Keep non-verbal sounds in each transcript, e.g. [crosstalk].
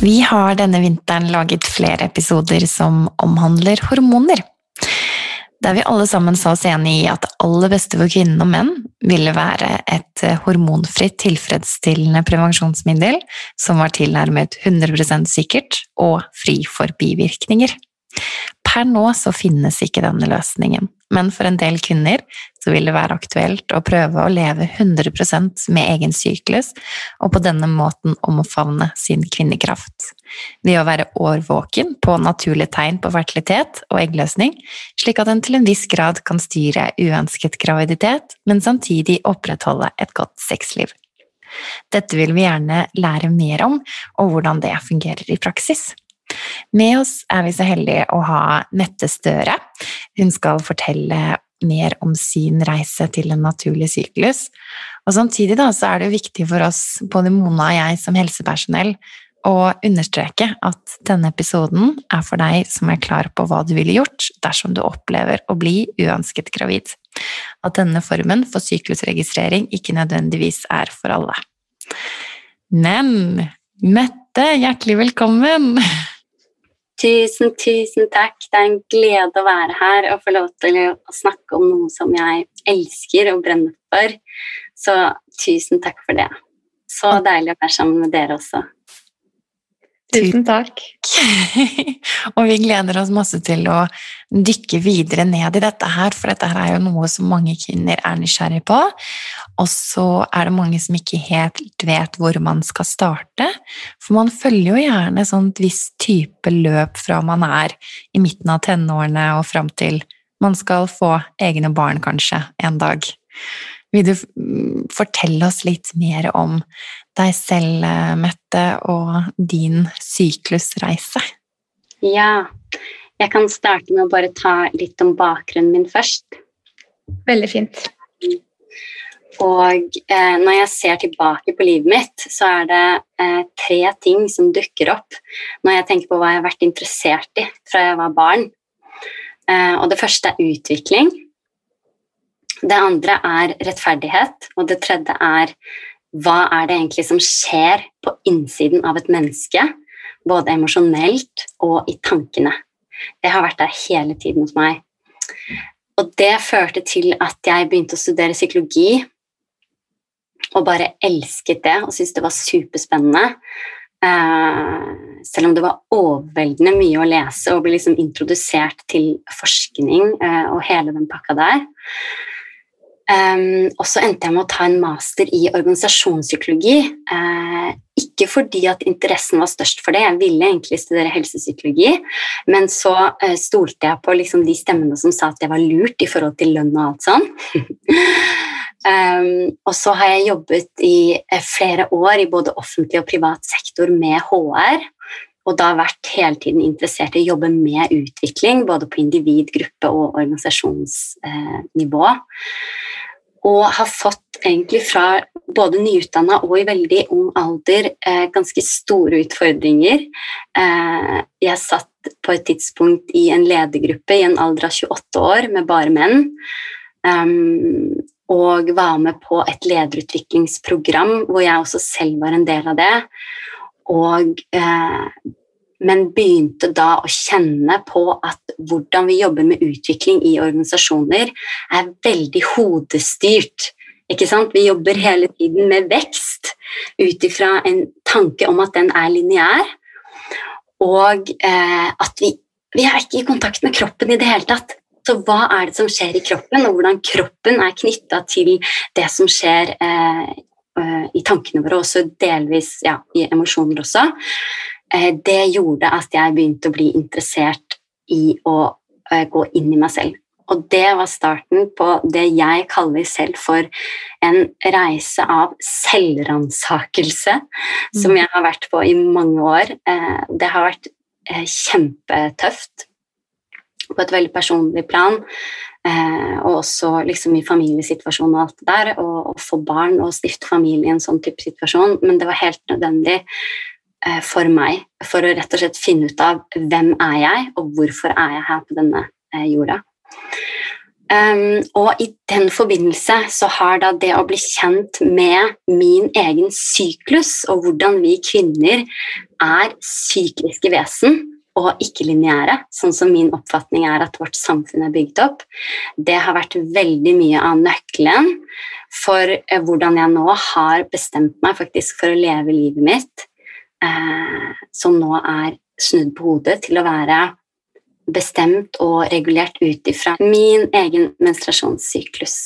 Vi har denne vinteren laget flere episoder som omhandler hormoner. Der vi alle sammen sa oss enig i at det aller beste for kvinner og menn ville være et hormonfritt, tilfredsstillende prevensjonsmiddel som var tilnærmet 100% sikkert og fri for bivirkninger. Per nå så finnes ikke denne løsningen, men for en del kvinner så vil det være aktuelt å prøve å leve 100% med egen syklus, og på denne måten omfavne sin kvinnekraft. Ved å være årvåken på naturlige tegn på fertilitet og eggløsning, slik at en til en viss grad kan styre uønsket graviditet, men samtidig opprettholde et godt sexliv. Dette vil vi gjerne lære mer om, og hvordan det fungerer i praksis. Med oss er vi så heldige å ha Mette Støre. Hun skal fortelle mer om sin reise til en naturlig syklus. Og samtidig da, så er det viktig for oss, både Mona og jeg som helsepersonell, å understreke at denne episoden er for deg som er klar på hva du ville gjort dersom du opplever å bli uønsket gravid. At denne formen for syklusregistrering ikke nødvendigvis er for alle. Men Mette, hjertelig velkommen! [laughs] Tusen, tusen takk. Det er en glede å være her og få lov til å snakke om noe som jeg elsker og brenner for. Så tusen takk for det. Så deilig å være sammen med dere også. Tusen takk. [laughs] og vi gleder oss masse til å dykke videre ned i dette her, for dette her er jo noe som mange kvinner er nysgjerrig på. Og så er det mange som ikke helt vet hvor man skal starte. For man følger jo gjerne sånn et visst type løp fra man er i midten av tenårene og fram til man skal få egne barn, kanskje, en dag. Vil du fortelle oss litt mer om deg selv, Mette, og din syklusreise? Ja. Jeg kan starte med å bare ta litt om bakgrunnen min først. Veldig fint. Og eh, når jeg ser tilbake på livet mitt, så er det eh, tre ting som dukker opp når jeg tenker på hva jeg har vært interessert i fra jeg var barn. Eh, og det første er utvikling. Det andre er rettferdighet. Og det tredje er hva er det egentlig som skjer på innsiden av et menneske? Både emosjonelt og i tankene. Det har vært der hele tiden hos meg. Og det førte til at jeg begynte å studere psykologi og bare elsket det og syntes det var superspennende. Uh, selv om det var overveldende mye å lese og bli liksom introdusert til forskning uh, og hele den pakka der. Um, og så endte jeg med å ta en master i organisasjonspsykologi. Ikke fordi at interessen var størst for det, jeg ville egentlig studere helsepsykologi, men så stolte jeg på liksom, de stemmene som sa at det var lurt i forhold til lønn og alt sånn. [laughs] um, og så har jeg jobbet i uh, flere år i både offentlig og privat sektor med HR. Og da vært hele tiden interessert i å jobbe med utvikling, både på individ-, gruppe- og organisasjonsnivå og har fått egentlig fra både nyutdanna og i veldig ung alder eh, ganske store utfordringer. Eh, jeg satt på et tidspunkt i en ledergruppe i en alder av 28 år med bare menn. Um, og var med på et lederutviklingsprogram hvor jeg også selv var en del av det. Og eh, men begynte da å kjenne på at hvordan vi jobber med utvikling i organisasjoner, er veldig hodestyrt. Ikke sant? Vi jobber hele tiden med vekst ut ifra en tanke om at den er lineær, og eh, at vi, vi er ikke i kontakt med kroppen i det hele tatt. Så hva er det som skjer i kroppen, og hvordan kroppen er knytta til det som skjer eh, eh, i tankene våre, også delvis ja, i emosjoner også. Eh, det gjorde at jeg begynte å bli interessert i å eh, gå inn i meg selv. Og det var starten på det jeg kaller selv for en reise av selvransakelse, mm. som jeg har vært på i mange år. Eh, det har vært kjempetøft på et veldig personlig plan. og også liksom i familiesituasjonen og alt det der. Å få barn og stifte familie i en sånn type situasjon. Men det var helt nødvendig Eh, for meg, for å rett og slett finne ut av hvem er jeg, og hvorfor er jeg her på denne eh, jorda. Um, og i den forbindelse så har da det å bli kjent med min egen syklus, og hvordan vi kvinner er sykliske vesen og ikke-lineære, sånn som min oppfatning er at vårt samfunn er bygd opp, det har vært veldig mye av nøkkelen for eh, hvordan jeg nå har bestemt meg faktisk for å leve livet mitt eh, som nå er snudd på hodet til å være bestemt og regulert ut ifra min egen menstruasjonssyklus.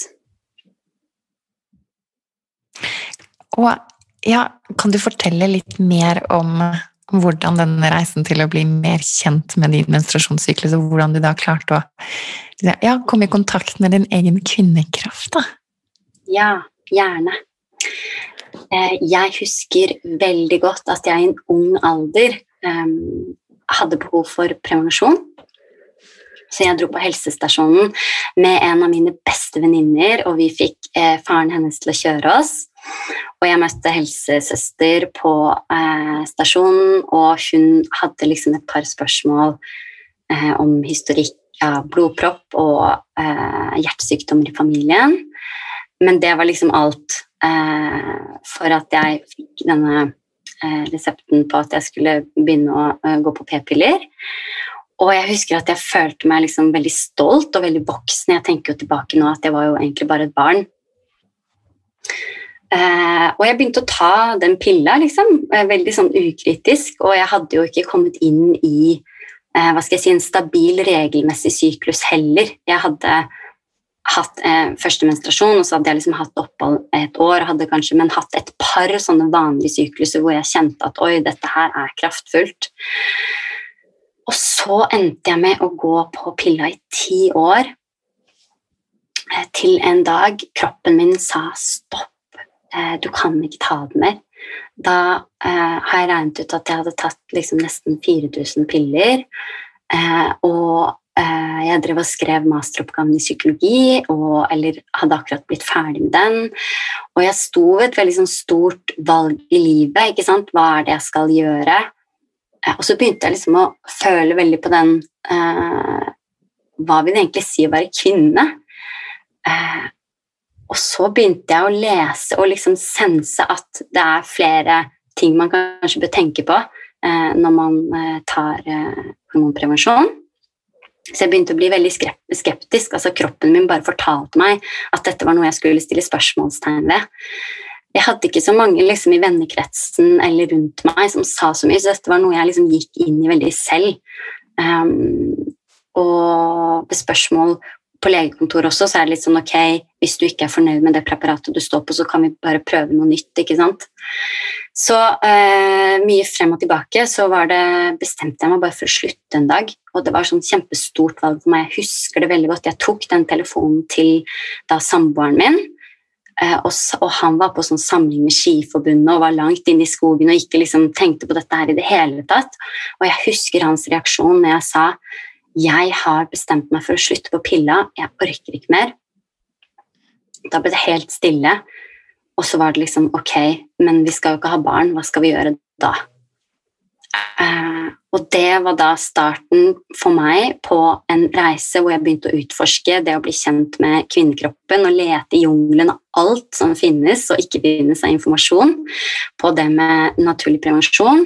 Og ja, kan du fortelle litt mer om hvordan denne reisen til å bli mer kjent med din menstruasjonssyklus, og hvordan du da klarte å ja, komme i kontakt med din egen kvinnekraft? da? Ja, gjerne. Eh, jeg husker veldig godt at jeg i en ung alder um, hadde behov for prevensjon. Så jeg dro på helsestasjonen med en av mine beste venninner, og vi fikk eh, faren hennes til å kjøre oss. Og jeg møtte helsesøster på eh, stasjonen, og hun hadde liksom et par spørsmål eh, om historikk av blodpropp og eh, hjertesykdommer i familien. Men det var liksom alt eh, for at jeg fikk denne eh, resepten på at jeg skulle begynne å eh, gå på p-piller. Og jeg husker at jeg følte meg liksom veldig stolt og veldig voksen. Jeg tenker jo tilbake nå at jeg var jo egentlig bare et barn. Eh, og jeg begynte å ta den pilla, liksom, eh, veldig sånn ukritisk. Og jeg hadde jo ikke kommet inn i eh, hva skal jeg si, en stabil, regelmessig syklus heller. Jeg hadde hatt eh, første menstruasjon, og så hadde jeg liksom hatt opphold et år, hadde kanskje, men hatt et par sånne vanlige sykluser hvor jeg kjente at oi, dette her er kraftfullt. Og så endte jeg med å gå på pilla i ti år, eh, til en dag kroppen min sa stopp, du kan ikke ta det mer. Da eh, har jeg regnet ut at jeg hadde tatt liksom nesten 4000 piller. Eh, og eh, jeg drev og skrev masteroppgaven i psykologi, og, eller hadde akkurat blitt ferdig med den. Og jeg sto ved et veldig sånn, stort valg i livet. ikke sant? Hva er det jeg skal gjøre? Eh, og så begynte jeg liksom å føle veldig på den eh, Hva vil det egentlig si å være kvinne? Eh, og så begynte jeg å lese og liksom sense at det er flere ting man kanskje bør tenke på eh, når man eh, tar eh, hormonprevensjon. Så jeg begynte å bli veldig skeptisk. altså Kroppen min bare fortalte meg at dette var noe jeg skulle stille spørsmålstegn ved. Jeg hadde ikke så mange liksom, i vennekretsen eller rundt meg som sa så mye, så dette var noe jeg liksom, gikk inn i veldig selv. Um, og ved spørsmål på legekontoret også, så er det litt sånn ok, hvis du ikke er fornøyd med det preparatet du står på, så kan vi bare prøve noe nytt, ikke sant. Så eh, mye frem og tilbake så det, bestemte jeg meg bare for å slutte en dag. Og det var sånn kjempestort valg for meg. Jeg husker det veldig godt. Jeg tok den telefonen til da samboeren min. Eh, og, og, han var på sånn samling med Skiforbundet og var langt inne i skogen og ikke liksom tenkte på dette her i det hele tatt. Og jeg husker hans reaksjon når jeg sa jeg har bestemt meg for å slutte på pilla, jeg orker ikke mer. Da ble det helt stille, og så var det liksom ok, men vi skal jo ikke ha barn, hva skal vi gjøre da? Uh, og det var da starten for meg på en reise hvor jeg begynte å utforske det å bli kjent med kvinnekroppen og lete i jungelen av alt som finnes og ikke finnes av informasjon på det med naturlig prevensjon.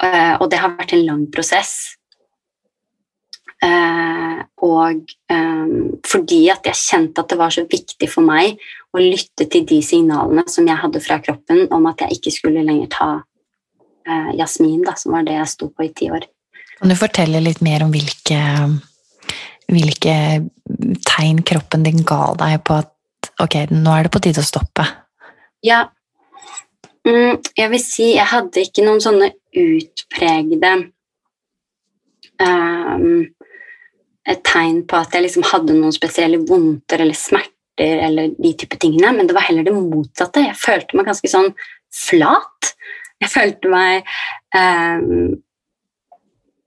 Uh, og det har vært en lang prosess. Eh, og eh, fordi at jeg kjente at det var så viktig for meg å lytte til de signalene som jeg hadde fra kroppen om at jeg ikke skulle lenger ta eh, Jasmin, da, som var det jeg sto på i ti år. Kan du fortelle litt mer om hvilke, hvilke tegn kroppen din ga deg på at ok, nå er det på tide å stoppe? Ja, mm, jeg vil si jeg hadde ikke noen sånne utpregede um, et tegn på at jeg liksom hadde noen spesielle vondter eller smerter eller de type tingene, men det var heller det motsatte. Jeg følte meg ganske sånn flat. Jeg følte meg um,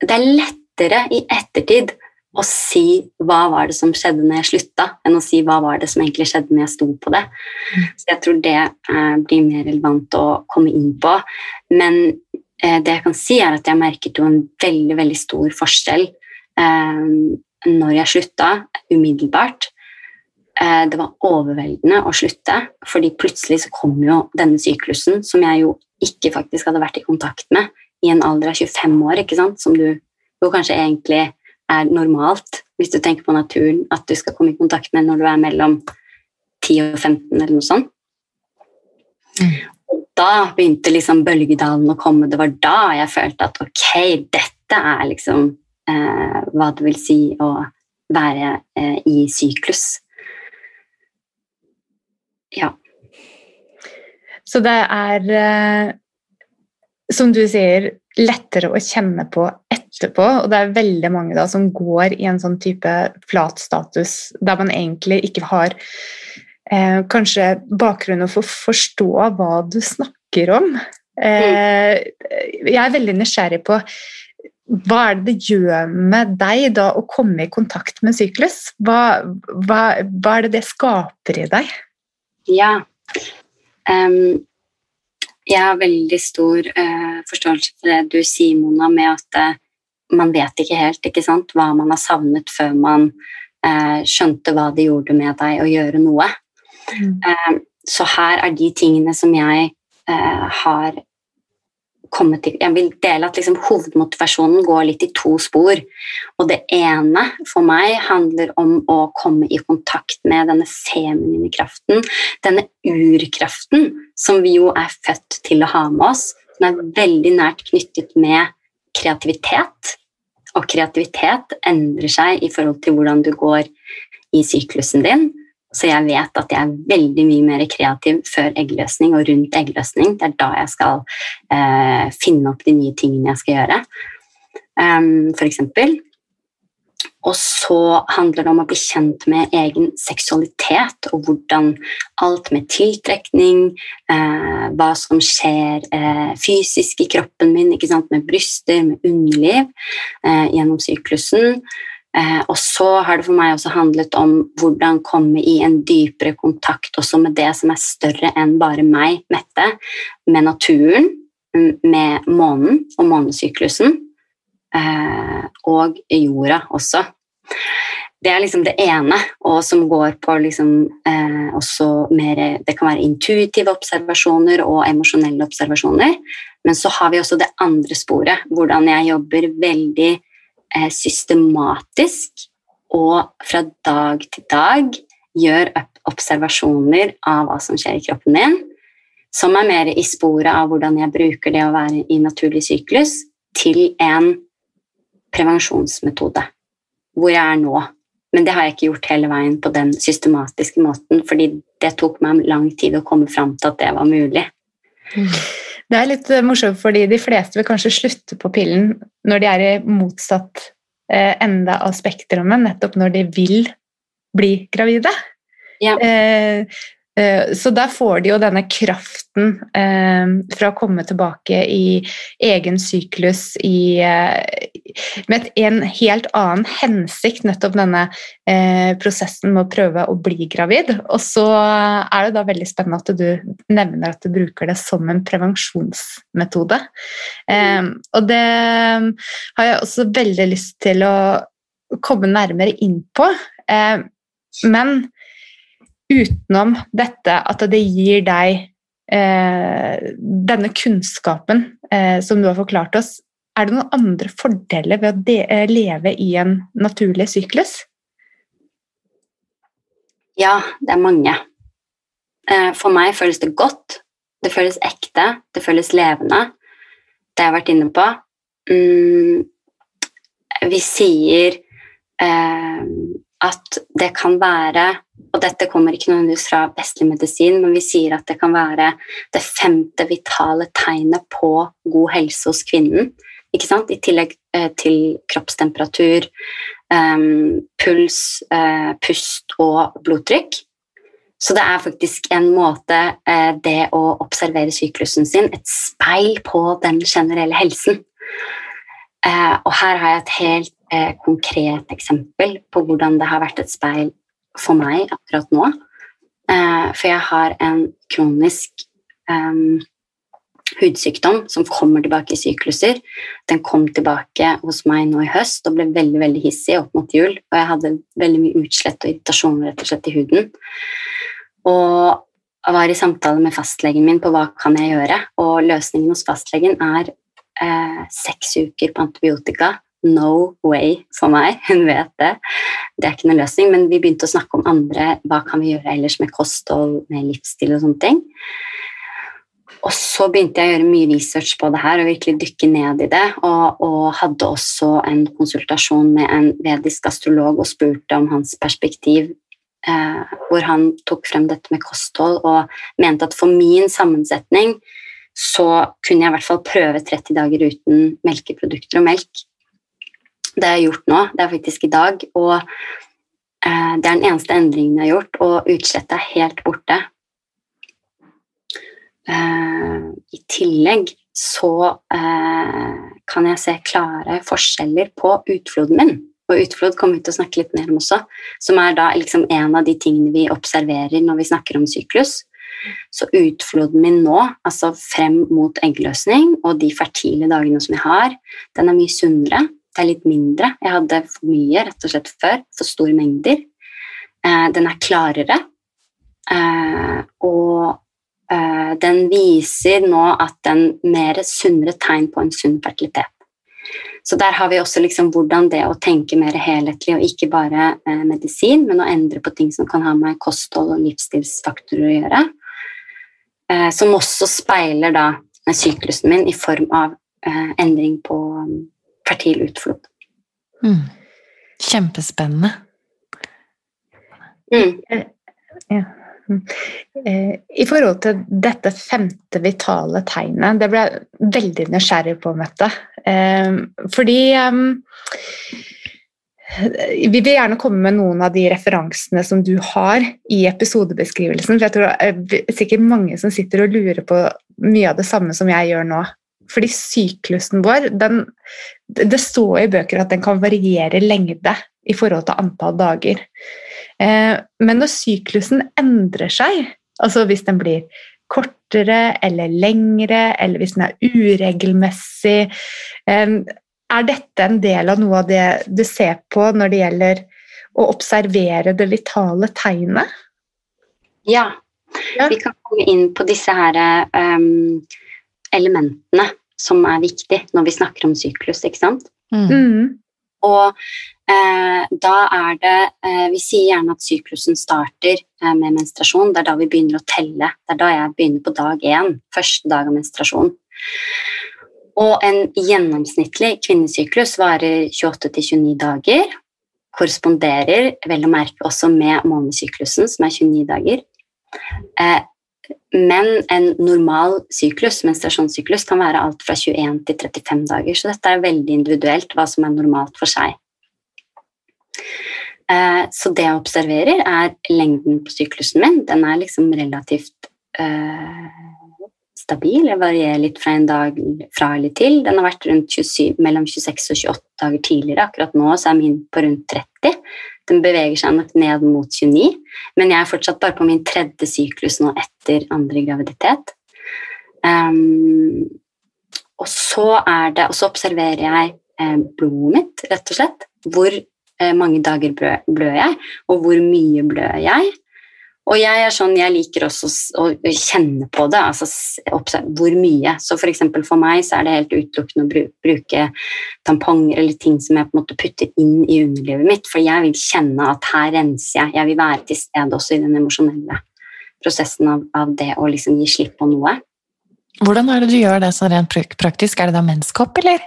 Det er lettere i ettertid å si hva var det som skjedde når jeg slutta, enn å si hva var det som egentlig skjedde når jeg sto på det. Mm. Så jeg tror det uh, blir mer relevant å komme inn på. Men uh, det jeg kan si, er at jeg merket jo en veldig, veldig stor forskjell uh, når jeg slutta, umiddelbart. Eh, det var overveldende å slutte, fordi plutselig så kom jo denne syklusen, som jeg jo ikke faktisk hadde vært i kontakt med i en alder av 25 år, ikke sant? som du jo kanskje egentlig er normalt hvis du tenker på naturen, at du skal komme i kontakt med når du er mellom 10 og 15 eller noe sånt. Mm. Og da begynte liksom bølgedalen å komme. Det var da jeg følte at ok, dette er liksom hva det vil si å være eh, i syklus. Ja. Så det er, eh, som du sier, lettere å kjenne på etterpå, og det er veldig mange da som går i en sånn type flat status der man egentlig ikke har eh, kanskje bakgrunnen for å forstå hva du snakker om. Eh, jeg er veldig nysgjerrig på hva er det det gjør med deg da å komme i kontakt med syklus? Hva, hva, hva er det det skaper i deg? Ja. Um, jeg har veldig stor uh, forståelse for det du sier, Mona, med at uh, man vet ikke helt ikke sant, hva man har savnet før man uh, skjønte hva det gjorde med deg å gjøre noe. Mm. Så her er de tingene som jeg har til Jeg vil dele at liksom hovedmotivasjonen går litt i to spor. Og det ene for meg handler om å komme i kontakt med denne feminine kraften. Denne urkraften som vi jo er født til å ha med oss. Den er veldig nært knyttet med kreativitet. Og kreativitet endrer seg i forhold til hvordan du går i syklusen din. Så jeg vet at jeg er veldig mye mer kreativ før eggløsning og rundt eggløsning. Det er da jeg skal eh, finne opp de nye tingene jeg skal gjøre, um, for eksempel. og så handler det om å bli kjent med egen seksualitet og hvordan alt med tiltrekning, eh, hva som skjer eh, fysisk i kroppen min, med bryster, med underliv, eh, gjennom syklusen. Eh, og så har det for meg også handlet om hvordan komme i en dypere kontakt også med det som er større enn bare meg, Mette, med naturen, med månen og månesyklusen eh, og jorda også. Det er liksom det ene, og som går på liksom, eh, også mer Det kan være intuitive observasjoner og emosjonelle observasjoner. Men så har vi også det andre sporet, hvordan jeg jobber veldig systematisk og fra dag til dag gjør observasjoner av hva som skjer i kroppen min, som er mer i sporet av hvordan jeg bruker det å være i naturlig syklus, til en prevensjonsmetode. Hvor jeg er nå. Men det har jeg ikke gjort hele veien på den systematiske måten, fordi det tok meg lang tid å komme fram til at det var mulig. Det er litt eh, morsomt, fordi de fleste vil kanskje slutte på pillen når de er i motsatt eh, ende av spektrumet, nettopp når de vil bli gravide. Ja. Eh, så der får de jo denne kraften eh, fra å komme tilbake i egen syklus i, eh, med en helt annen hensikt, nettopp denne prosessen med å prøve å bli gravid. Og så er det da veldig spennende at du nevner at du bruker det som en prevensjonsmetode. Og det har jeg også veldig lyst til å komme nærmere inn på. Men utenom dette at det gir deg eh, denne kunnskapen eh, som du har forklart oss, er det noen andre fordeler ved å de, eh, leve i en naturlig syklus? Ja, det er mange. Eh, for meg føles det godt. Det føles ekte. Det føles levende. Det jeg har vært inne på. Mm, vi sier eh, at det kan være og dette kommer ikke nødvendigvis fra vestlig medisin, men vi sier at det kan være det femte vitale tegnet på god helse hos kvinnen. I tillegg eh, til kroppstemperatur, eh, puls, eh, pust og blodtrykk. Så det er faktisk en måte, eh, det å observere syklusen sin, et speil på den generelle helsen. Og her har jeg et helt konkret eksempel på hvordan det har vært et speil for meg akkurat nå. Eh, for jeg har en kronisk um, hudsykdom som kommer tilbake i sykluser. Den kom tilbake hos meg nå i høst og ble veldig veldig hissig opp mot jul. Og jeg hadde veldig mye utslett og irritasjon rett og slett i huden. Og jeg var i samtale med fastlegen min på hva kan jeg gjøre, og løsningen hos fastlegen er eh, seks uker på antibiotika no way for meg. Hun vet det. Det er ikke noen løsning, men vi begynte å snakke om andre hva kan vi gjøre ellers med kosthold, med livsstil og sånne ting. Og så begynte jeg å gjøre mye research på det her og virkelig dykke ned i det. Og, og hadde også en konsultasjon med en vedisk astrolog og spurte om hans perspektiv, eh, hvor han tok frem dette med kosthold og mente at for min sammensetning så kunne jeg i hvert fall prøve 30 dager uten melkeprodukter og melk det har jeg gjort nå. Det er faktisk i dag. Og eh, det er den eneste endringen jeg har gjort, og utslettet er helt borte. Eh, I tillegg så eh, kan jeg se klare forskjeller på utfloden min. Og utflod kommer vi til å snakke litt mer om også, som er da liksom en av de tingene vi observerer når vi snakker om syklus. Så utfloden min nå, altså frem mot eggløsning og de fertile dagene som jeg har, den er mye sunnere det er litt mindre. Jeg hadde for mye rett og slett før. For store mengder. Eh, den er klarere. Eh, og eh, den viser nå at den mer sunnere tegn på en sunn fertilitet. Så der har vi også liksom hvordan det å tenke mer helhetlig og ikke bare eh, medisin, men å endre på ting som kan ha med kosthold og livsstilsfaktorer å gjøre. Eh, som også speiler da syklusen min i form av endring på fertil utflod. Mm. Kjempespennende. Mm. Eh, ja. Mm. Eh, I forhold til dette femte vitale tegnet, det ble jeg veldig nysgjerrig på, Mette. Eh, fordi vi vil gjerne komme med noen av de referansene som du har i episodebeskrivelsen. for jeg tror det er sikkert mange som sitter og lurer på mye av det samme som jeg gjør nå. Fordi syklusen vår den, Det står i bøker at den kan variere lengde i forhold til antall dager. Eh, men når syklusen endrer seg, altså hvis den blir kortere eller lengre, eller hvis den er uregelmessig eh, er dette en del av noe av det du ser på når det gjelder å observere det vitale tegnet? Ja. ja. Vi kan komme inn på disse her um, elementene som er viktig når vi snakker om syklus, ikke sant? Mm. mm. Og eh, da er det eh, Vi sier gjerne at syklusen starter eh, med menstruasjon. Det er da vi begynner å telle. Det er da jeg begynner på dag én. Første dag av menstruasjon. Og en gjennomsnittlig kvinnesyklus varer 28-29 dager. Korresponderer vel å merke også med månedssyklusen, som er 29 dager. Eh, men en normal syklus, menstruasjonssyklus kan være alt fra 21 til 35 dager. Så dette er veldig individuelt hva som er normalt for seg. Eh, så det jeg observerer, er lengden på syklusen min. Den er liksom relativt uh, stabil. Jeg varierer litt fra en dag fra eller til. Den har vært 27, mellom 26 og 28 dager tidligere. Akkurat nå er min på rundt 30. Den beveger seg nok ned mot 29, men jeg er fortsatt bare på min tredje syklus nå etter andre graviditet. Um, og så er det, og så observerer jeg eh, blodet mitt, rett og slett. Hvor eh, mange dager blør jeg, og hvor mye blør jeg. Og jeg er sånn, jeg liker også å kjenne på det, altså hvor mye. Så for eksempel for meg så er det helt utelukkende å bruke tamponger eller ting som jeg på en måte putter inn i underlivet mitt, for jeg vil kjenne at her renser jeg. Jeg vil være til stede også i den emosjonelle prosessen av, av det å liksom gi slipp på noe. Hvordan er det du gjør det sånn rent praktisk? Er det da menskopp, eller?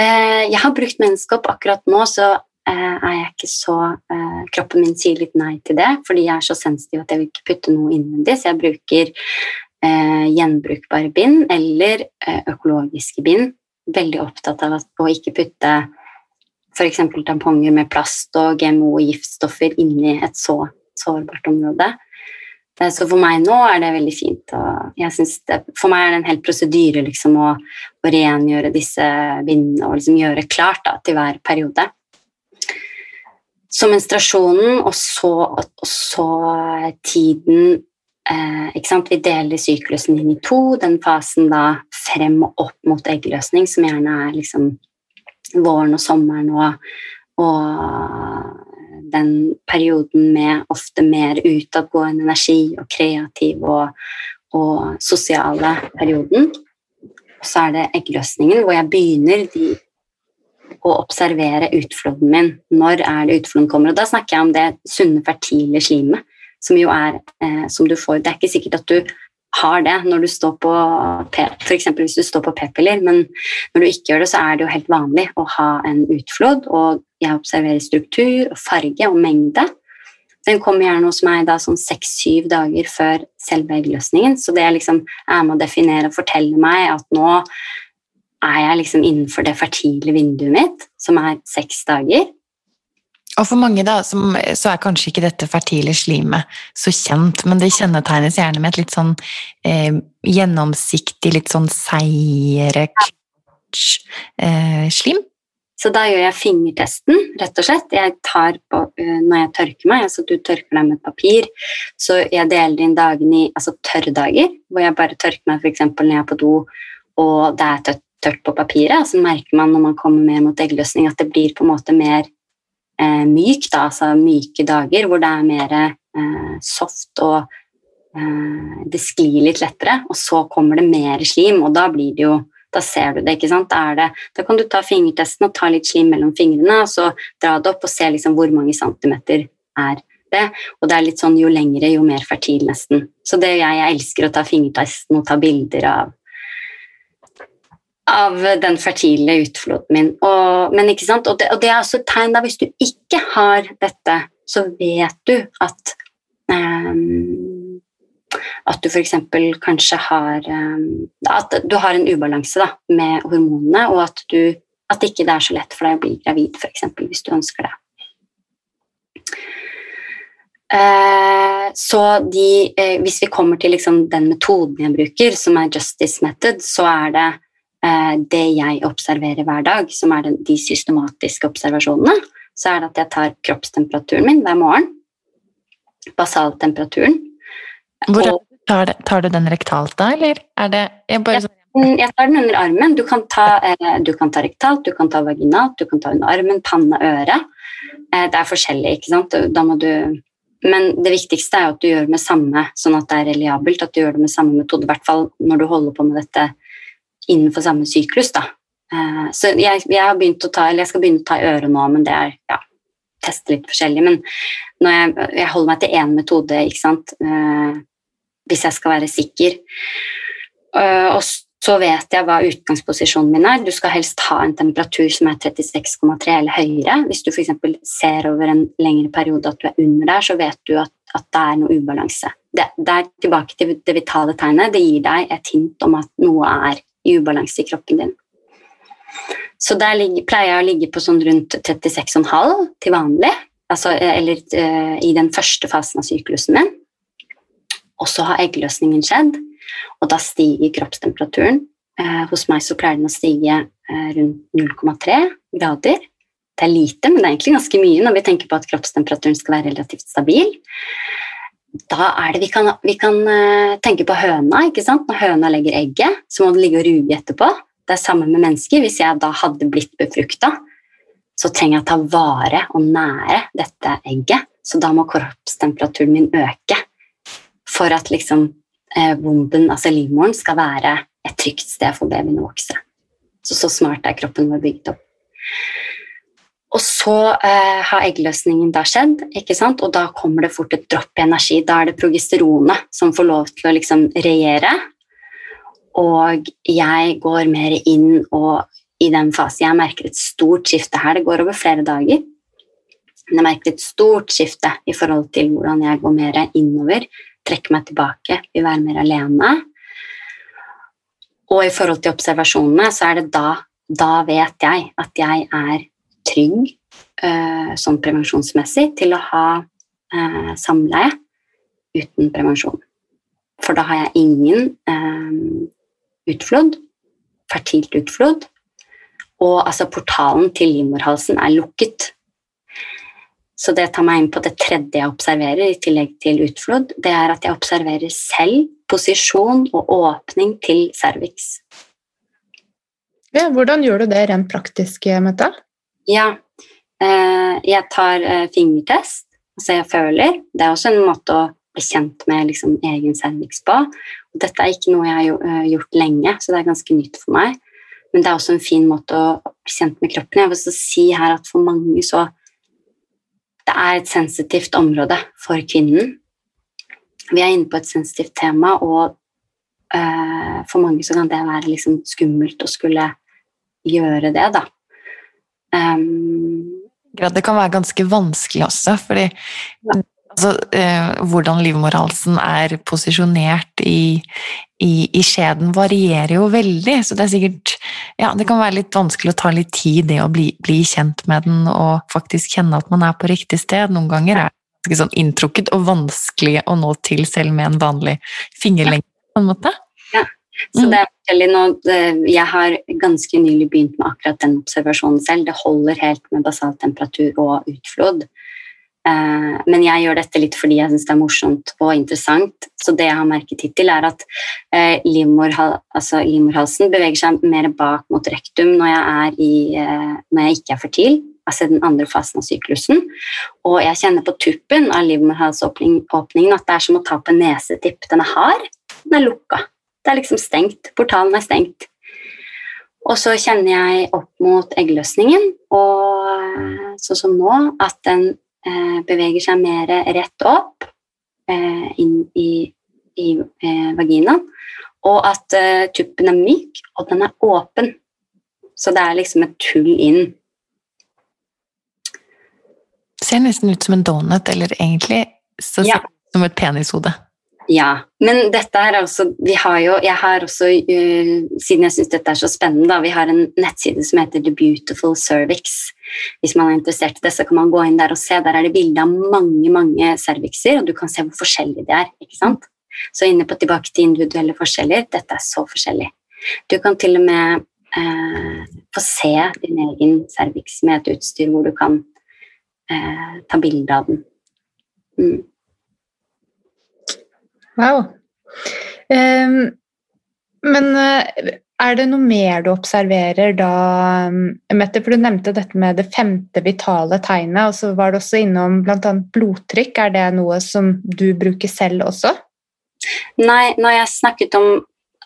Eh, jeg har brukt menskopp akkurat nå, så er jeg ikke så eh, Kroppen min sier litt nei til det, fordi jeg er så sensitiv at jeg vil ikke putte noe innvendig, så jeg bruker eh, gjenbrukbare bind eller eh, økologiske bind. Veldig opptatt av å ikke putte f.eks. tamponger med plast og GMO og giftstoffer inni et så sårbart område. Eh, så for meg nå er det veldig fint. Det, for meg er det en hel prosedyre liksom, å, å, rengjøre disse bindene og liksom gjøre klart da, til hver periode. Så menstruasjonen, og så, og så tiden eh, ikke sant? Vi deler syklusen inn i to. Den fasen da frem og opp mot eggløsning, som gjerne er liksom våren og sommeren og, og den perioden med ofte mer utadgående energi og kreativ og, og sosiale perioden. Og så er det eggløsningen, hvor jeg begynner de å observere utflodden min. Når er det utflodden kommer? Og da snakker jeg om det sunne, fertile slimet, som jo er eh, som du får Det er ikke sikkert at du har det når du står på f.eks. hvis du står på p-piller, men når du ikke gjør det, så er det jo helt vanlig å ha en utflod, og jeg observerer struktur farge og mengde. Den kommer gjerne hos meg da sånn seks-syv dager før selve eggløsningen, så det liksom er med å definere og fortelle meg at nå er jeg liksom innenfor det fertile vinduet mitt, som er seks dager. Og for mange da, som, så er kanskje ikke dette fertile slimet så kjent, men det kjennetegnes gjerne med et litt sånn eh, gjennomsiktig, litt sånn seigere eh, slim. Så da gjør jeg fingertesten, rett og slett. Jeg tar på, uh, når jeg tørker meg, altså du tørker deg med papir, så jeg deler inn dagene i altså tørrdager, hvor jeg bare tørker meg f.eks. når jeg er på do og det er tørt tørt på papiret. Så merker man når man kommer mer mot eggløsning, at det blir på en måte mer eh, mykt, altså myke dager hvor det er mer eh, soft og eh, det sklir litt lettere. Og så kommer det mer slim, og da blir det jo da ser du det, ikke sant. Da, det, da kan du ta fingertesten og ta litt slim mellom fingrene, og så dra det opp og se liksom hvor mange centimeter er det. Og det er litt sånn jo lengre, jo mer fertil, nesten. Så det jeg, jeg elsker å ta fingertesten og ta bilder av av den fertile utfloden min. Og, men? Og det, og det, er også et tegn da hvis du ikke har dette, så vet du at um, at du f.eks. kanskje har um, At du har en ubalanse da, med hormonene, og at, du, at ikke det er så lett for deg å bli gravid, f.eks. hvis du ønsker det. Eh, så de, eh, hvis vi kommer til liksom den metoden jeg bruker, som er justice method, så er det det jeg observerer hver dag, som er de systematiske observasjonene, så er det at jeg tar kroppstemperaturen min hver morgen. Basaltemperaturen. Hvor Og- tar, tar du den rektalt da, eller er det jeg bare, Ja. Mm, Jeg tar den under armen. Du kan ta, eh, du kan ta rektalt, du kan ta vaginalt, du kan ta under armen, panne, øre. Eh, det er forskjellig, ikke sant. Da må du Men det viktigste er at du gjør det med samme, sånn at det er reliabelt. At du gjør det med samme metode, i hvert fall når du holder på med dette innenfor samme syklus. Da. Eh, så jeg, jeg, ta, eller jeg skal begynne å ta i øret nå, men det er ja, teste litt forskjellig. Men når jeg, jeg holder meg til én metode, ikke sant. Eh, hvis jeg skal være sikker. Eh, og så vet jeg hva utgangsposisjonen min er. Du skal helst ha en temperatur som er 36,3 eller høyere. Hvis du f.eks. ser over en lengre periode at du er under der, så vet du at, at det er noe ubalanse. Det, det er tilbake til det vitale tegnet. Det gir deg et hint om at noe er i ubalanse i kroppen din. Så der ligger, pleier jeg å ligge på sånn rundt 36,5 til vanlig. Altså, eh, eller uh, i den første fasen av syklusen min. Og så har eggløsningen skjedd. Og da stiger kroppstemperaturen. Uh, hos meg så pleier den å stige uh, rundt 0,3 grader. Det er lite, men det er egentlig ganske mye når vi tenker på at kroppstemperaturen skal være relativt stabil. Da er det vi kan, vi kan eh, tenke på høna. ikke sant? Når høna legger egget, så må det ligge og ruge etterpå. Det er samme med mennesker. Hvis jeg da hadde blitt befrukta, så trenger jeg å ta vare og nære dette egget. Så da må kroppstemperaturen min øke for at liksom eh, bomben, altså livmoren, skal være et trygt sted for babyen å vokse. Så så smart er kroppen vår bygd opp. Og så eh, har eggløsningen da skjedd, og da kommer det fort et dropp i energi. Da er det progesteronet som får lov til å liksom regjere. Og jeg går mer inn og i den fasen Jeg merker et stort skifte her. Det går over flere dager. Men jeg merker et stort skifte i forhold til hvordan jeg går mer innover trekker meg tilbake, vil være mer alene. Og i forhold til observasjonene, så er det da Da vet jeg at jeg er trygg eh, sånn prevensjonsmessig til å ha eh, samleie uten prevensjon. For da har jeg ingen eh, utflod, fertilt utflod, og altså portalen til livmorhalsen er lukket. Så det tar meg inn på det tredje jeg observerer, i tillegg til utflod. Det er at jeg observerer selv posisjon og åpning til cervix. Ja, hvordan gjør du det rent praktisk, Mette? Ja, eh, jeg tar eh, fingertest, altså jeg føler. Det er også en måte å bli kjent med liksom, egen cervix på. Og dette er ikke noe jeg har eh, gjort lenge, så det er ganske nytt for meg. Men det er også en fin måte å bli kjent med kroppen. Jeg vil også si her at for mange så Det er et sensitivt område for kvinnen. Vi er inne på et sensitivt tema, og for mange så kan det være liksom skummelt å skulle gjøre det, da. Um, det kan være ganske vanskelig også, fordi altså, eh, hvordan livmorhalsen er posisjonert i, i, i skjeden varierer jo veldig, så det er sikkert ja, det kan være litt vanskelig å ta litt tid det å bli, bli kjent med den og faktisk kjenne at man er på riktig sted. Noen ganger er det ganske sånn inntrukket og vanskelig å nå til selv med en vanlig fingerlengde, på en måte. Så Mm. det er forskjellig nå. Jeg har ganske nylig begynt med akkurat den observasjonen selv. Det holder helt med basaltemperatur og utflod. Eh, Men jeg gjør dette litt fordi jeg syns det er morsomt og interessant. Så det jeg har merket hittil, er at eh, livmorhal, altså livmorhalsen beveger seg mer bak mot rektum når jeg, i, eh, når jeg ikke er fertil, altså den andre fasen av syklusen. Og jeg kjenner på tuppen av livmorhalsåpningen at det er som å ta på en nesetipp. Den er hard, den er lukka. Det er liksom stengt. Portalen er stengt. Og så kjenner jeg opp mot eggløsningen, og sånn som nå, at den eh, beveger seg mer rett opp eh, inn i, i eh, vaginaen, og at eh, tuppen er myk, og den er åpen. Så det er liksom et tull inn. Ser nesten ut som en donut, eller egentlig så ser Ja. ut som et penishode. Ja, men dette er også Vi har jo Jeg har også, uh, siden jeg syns dette er så spennende, da, vi har en nettside som heter The Beautiful Cervix. hvis man er interessert i det, så kan man gå inn der og se. Der er det bilde av mange mange cervixer, og du kan se hvor forskjellige de er. ikke sant? Så inne på tilbake til individuelle forskjeller. Dette er så forskjellig. Du kan til og med eh, få se din egen cervix med et utstyr hvor du kan eh, ta bilde av den. Mm. Wow. Um, men uh, er det noe mer du observerer da, mm, Mette? For du nevnte dette med det femte vitale tegnet, og så var du også innom bl.a. blodtrykk. Er det noe som du bruker selv også? Nei, når jeg snakket om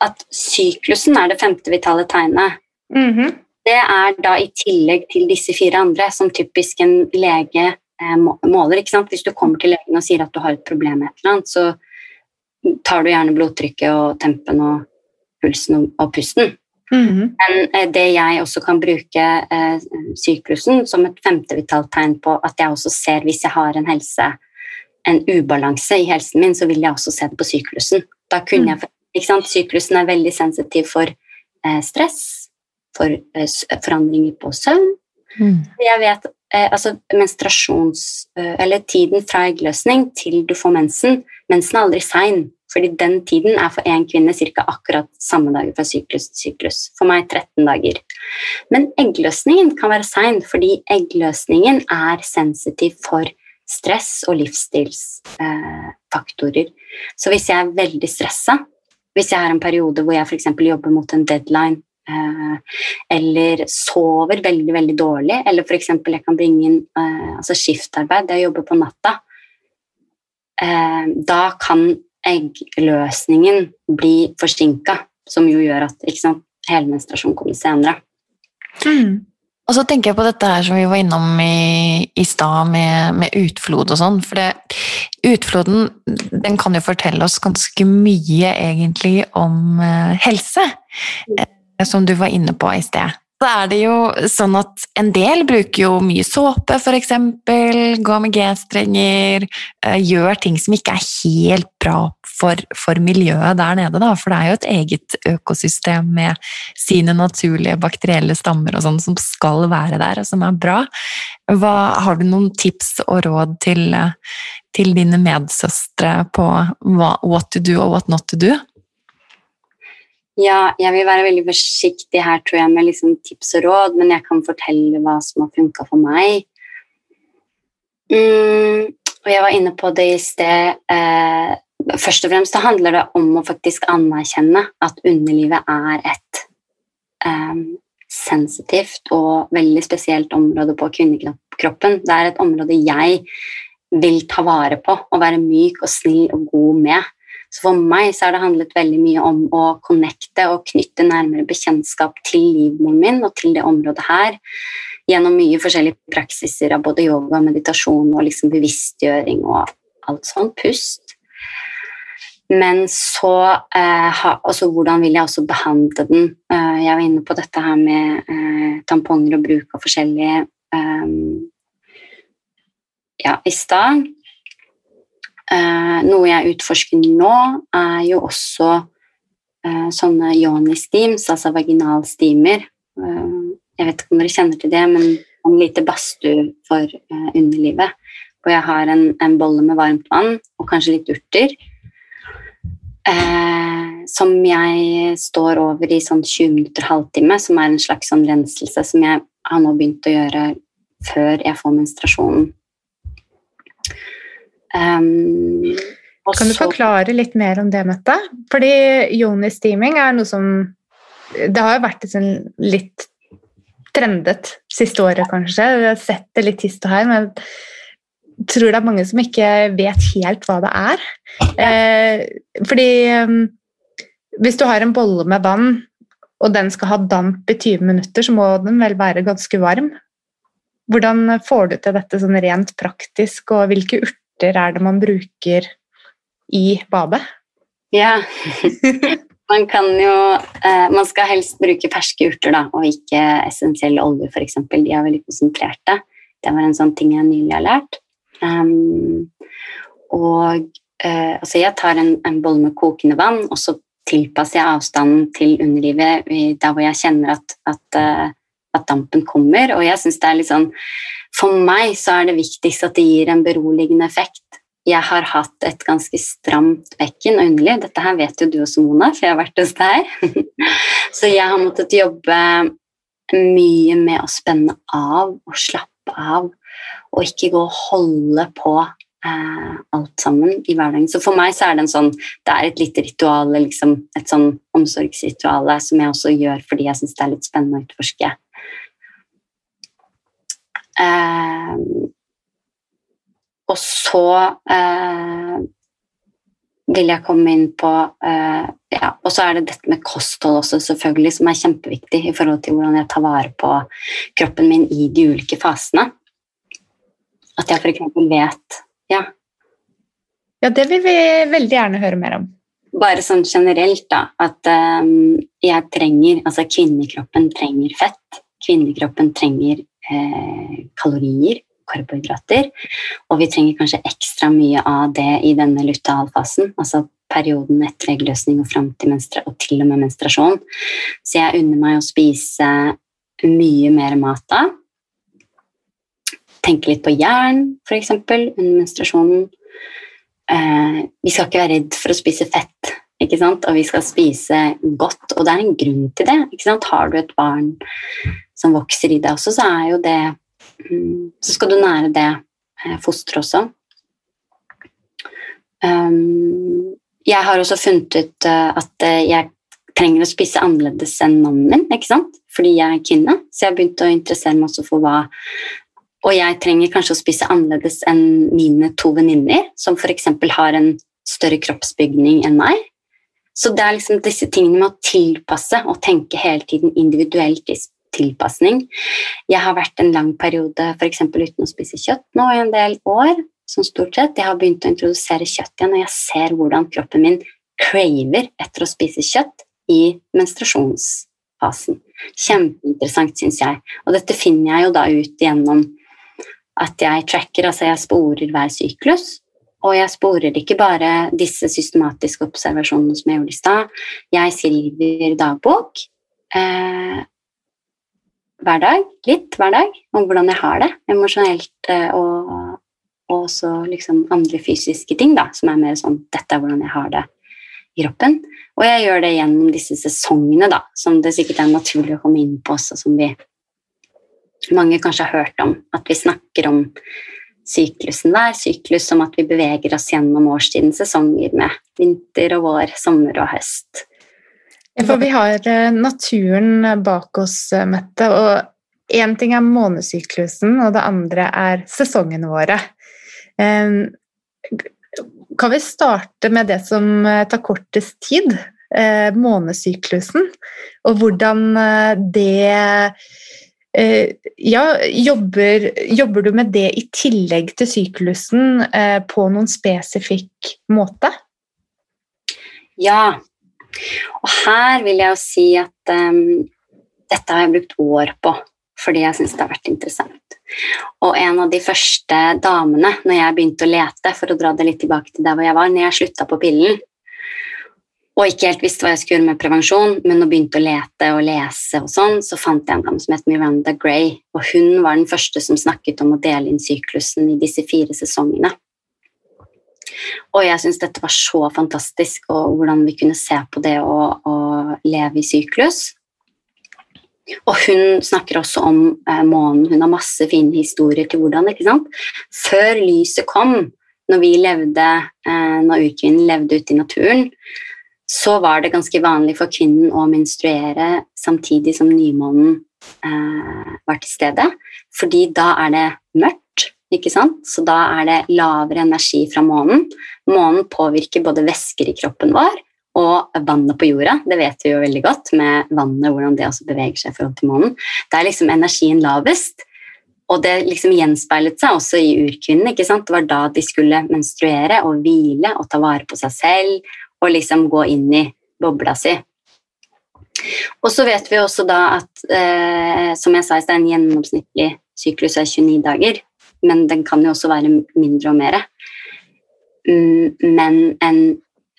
at syklusen er det femte vitale tegnet, mm -hmm. det er da i tillegg til disse fire andre, som typisk en lege eh, måler. ikke sant? Hvis du kommer til legen og sier at du har et problem med et eller annet, så tar du gjerne blodtrykket og tempen og pulsen og, og pusten. Mm -hmm. Men eh, det jeg også kan bruke eh, syklusen som et femte vitalt tegn på at jeg også ser hvis jeg har en helse, en ubalanse i helsen min, så vil jeg også se det på syklusen. Da kunne mm. jeg, ikke sant? Syklusen er veldig sensitiv for eh, stress, for eh, forandringer på søvn. Mm. Jeg vet eh, altså menstruasjons... Eh, eller tiden fra eggløsning til du får mensen. Mensen er aldri sein. Fordi den tiden er for én kvinne ca. akkurat samme dag fra syklus til syklus. For meg 13 dager. Men eggløsningen kan være sein, fordi eggløsningen er sensitiv for stress og livsstilsfaktorer. Eh, Så hvis jeg er veldig stressa, hvis jeg har en periode hvor jeg f.eks. jobber mot en deadline eh, eller sover veldig veldig dårlig, eller f.eks. jeg kan bringe inn eh, altså skiftarbeid, jeg jobber på natta, eh, da kan eggløsningen blir forsinka, som jo gjør at sant, hele menstruasjonen kommer senere. Mm. Og så tenker jeg på dette her som vi var innom i, i stad, med, med, utflod og sånn. For det, utfloden den kan jo fortelle oss ganske mye, egentlig, om uh, helse. Uh, som du var inne på i sted. Så er det jo sånn at en del bruker jo mye såpe, f.eks. Går med G-strenger. Eh, gjør ting som ikke er helt bra for, for, miljøet der nede, da. For det er jo et eget økosystem med sine naturlige bakterielle stammer og sånn som skal være der, og som er bra. Hva, har du noen tips og råd til, til dine medsøstre på hva, what to do og what not to do? Ja, jeg vil være veldig forsiktig her, tror jeg, med liksom tips og råd, men jeg kan fortelle hva som har funka for meg. Mm, og jeg var inne på det i sted. Eh, først og fremst handler det om å faktisk anerkjenne at underlivet er et eh, sensitivt og veldig spesielt område på kvinnekroppen. Det er et område jeg vil ta vare på og være myk og snill og god med. Så for meg så har det handlet veldig mye om å connecte og knytte nærmere bekjentskap til livmoren min og til det området her gjennom mye forskjellige praksiser av både yoga, meditasjon og liksom bevisstgjøring og alt sånn. Pust. Men så eh, altså, Hvordan vil jeg også behandle den? Eh, jeg var inne på dette her med eh, tamponger og bruk av forskjellige eh, ja, i stad. Eh, noe jeg utforsker nå, er jo også eh, sånne yoni-steams, altså vaginalstimer. Eh, jeg vet ikke om dere kjenner til det, men en lite badstue for eh, underlivet. Hvor jeg har en, en, bolle med varmt vann og kanskje litt urter. Eh, som jeg står over i sånn 20 minutter, halvtime, som er en slags sånn renselse som jeg har nå begynt å gjøre før jeg får menstruasjonen. Um, kan du forklare litt mer om det, Mette? Fordi joni-steaming er noe som Det har jo vært sånn litt trendet siste året, kanskje. Vi har sett det litt hist og her, men jeg tror det er mange som ikke vet helt hva det er. Eh, fordi um, hvis du har en bolle med vann, og den skal ha damp i 20 minutter, så må den vel være ganske varm. Hvordan får du til dette sånn rent praktisk, og hvilke urter urter er det man bruker i badet? Ja, [laughs] man kan jo eh, Man skal helst bruke ferske urter, da, og ikke essensiell olje, f.eks. De er veldig konsentrerte. Det var en sånn ting jeg nylig har lært. Um, og eh, altså jeg tar en, en bolle med kokende vann, og så tilpasser jeg avstanden til underlivet der hvor jeg kjenner at, at uh, at dampen kommer. Og jeg synes det er litt sånn For meg så er det viktigst at det gir en beroligende effekt. Jeg har hatt et ganske stramt bekken og underliv. Dette her vet jo du også, Mona, for jeg har vært hos deg. [laughs] så jeg har måttet jobbe mye med å spenne av og slappe av, og ikke gå og holde på eh, alt sammen i hverdagen. Så for meg så er det en sånn Det er et lite ritual, liksom, et sånn omsorgsritual som jeg også gjør fordi jeg syns det er litt spennende å utforske. Eh, og så eh, vil jeg komme inn på eh, ja, Og så er det dette med kosthold også, selvfølgelig, som er kjempeviktig i forhold til hvordan jeg tar vare på kroppen min i de ulike fasene. At jeg f.eks. vet ja. Ja, det vil vi veldig gjerne høre mer om. Bare sånn generelt, da, at um, jeg trenger Altså kvinnekroppen trenger fett. Kvinnekroppen trenger eh, kalorier, karbohydrater. Og vi trenger kanskje ekstra mye av det i denne lutealfasen, altså perioden etter eggløsning og fram til og til og med menstruasjon. Så jeg unner meg å spise mye mer mat da tenke litt på jern, f.eks., under menstruasjonen. Eh, vi skal ikke være redd for å spise fett? Og vi skal spise godt. Og det er en grunn til det. Har du et barn som vokser i deg også, så er jo det mm, Så skal du nære det eh, fosteret også. Um, jeg har også funnet ut uh, at uh, jeg trenger å spise annerledes enn mannen min, ikke sant? fordi jeg er kvinne. Så jeg har begynt å interessere meg også for hva og jeg trenger kanskje å spise annerledes enn mine to venninner, som f.eks. har en større kroppsbygning enn meg. Så det er liksom disse tingene med å tilpasse og tenke hele tiden individuelt i tilpasning. Jeg har vært en lang periode f.eks. uten å spise kjøtt nå i en del år. Som stort sett. Jeg har begynt å introdusere kjøtt igjen, og jeg ser hvordan kroppen min craver etter å spise kjøtt i menstruasjonsfasen. Kjempeinteressant, syns jeg. Og dette finner jeg jo da ut gjennom at jeg tracker, altså jeg sporer hver syklus. Og jeg sporer ikke bare disse systematiske observasjonene som jeg gjorde i stad. Jeg skriver dagbok eh, hver dag, litt hver dag, om hvordan jeg har det emosjonelt eh, og, og også liksom andre fysiske ting, da, som er mer sånn 'Dette er hvordan jeg har det i kroppen'. Og jeg gjør det gjennom disse sesongene, da, som det sikkert er naturlig å komme inn på også, som vi mange kanskje har hørt om. At vi snakker om syklusen der. Syklus som at vi beveger oss gjennom årstidens sesonger med vinter og vår, sommer og høst. Ja, for vi har eh, naturen bak oss, eh, Mette. Og én ting er månesyklusen, og det andre er sesongene våre. Kan vi starte med det som eh, tar kortest tid? Månesyklusen. Og hvordan det Eh, ja, jobber, jobber, du med det i tillegg til syklusen eh, på noen spesifikk måte? Ja, og her vil jeg jo si at um, dette har jeg brukt år på fordi jeg syns det har vært interessant. Og en av de første damene når jeg begynte å lete, for å dra det litt tilbake til der hvor jeg var, når jeg slutta på pillen, og ikke helt visste hva jeg skulle gjøre med prevensjon, men nå begynte å lete og lese, og sånn, så fant jeg en dame som het Miranda Gray. Og hun var den første som snakket om å dele inn syklusen i disse fire sesongene. Og jeg syntes dette var så fantastisk, og hvordan vi kunne se på det å, å leve i syklus. Og hun snakker også om eh, månen. Hun har masse fine historier til hvordan. ikke sant? Før lyset kom, når vi levde, eh, når ukvinnen levde ute i naturen, så var det ganske vanlig for kvinnen å menstruere samtidig som nymånen eh, var til stede. Fordi da er det mørkt, ikke sant? så da er det lavere energi fra månen. Månen påvirker både væsker i kroppen vår og vannet på jorda. Det vet vi jo veldig godt med vannet, hvordan det også beveger seg i forhold til månen. Det er liksom energien lavest. Og det liksom gjenspeilet seg også i urkvinnen. ikke sant? Det var da de skulle menstruere og hvile og ta vare på seg selv og liksom gå inn i bobla si. Og så vet vi også da at eh, som jeg sa i sted, en gjennomsnittlig syklus er 29 dager, men den kan jo også være mindre og mer. Mm, men en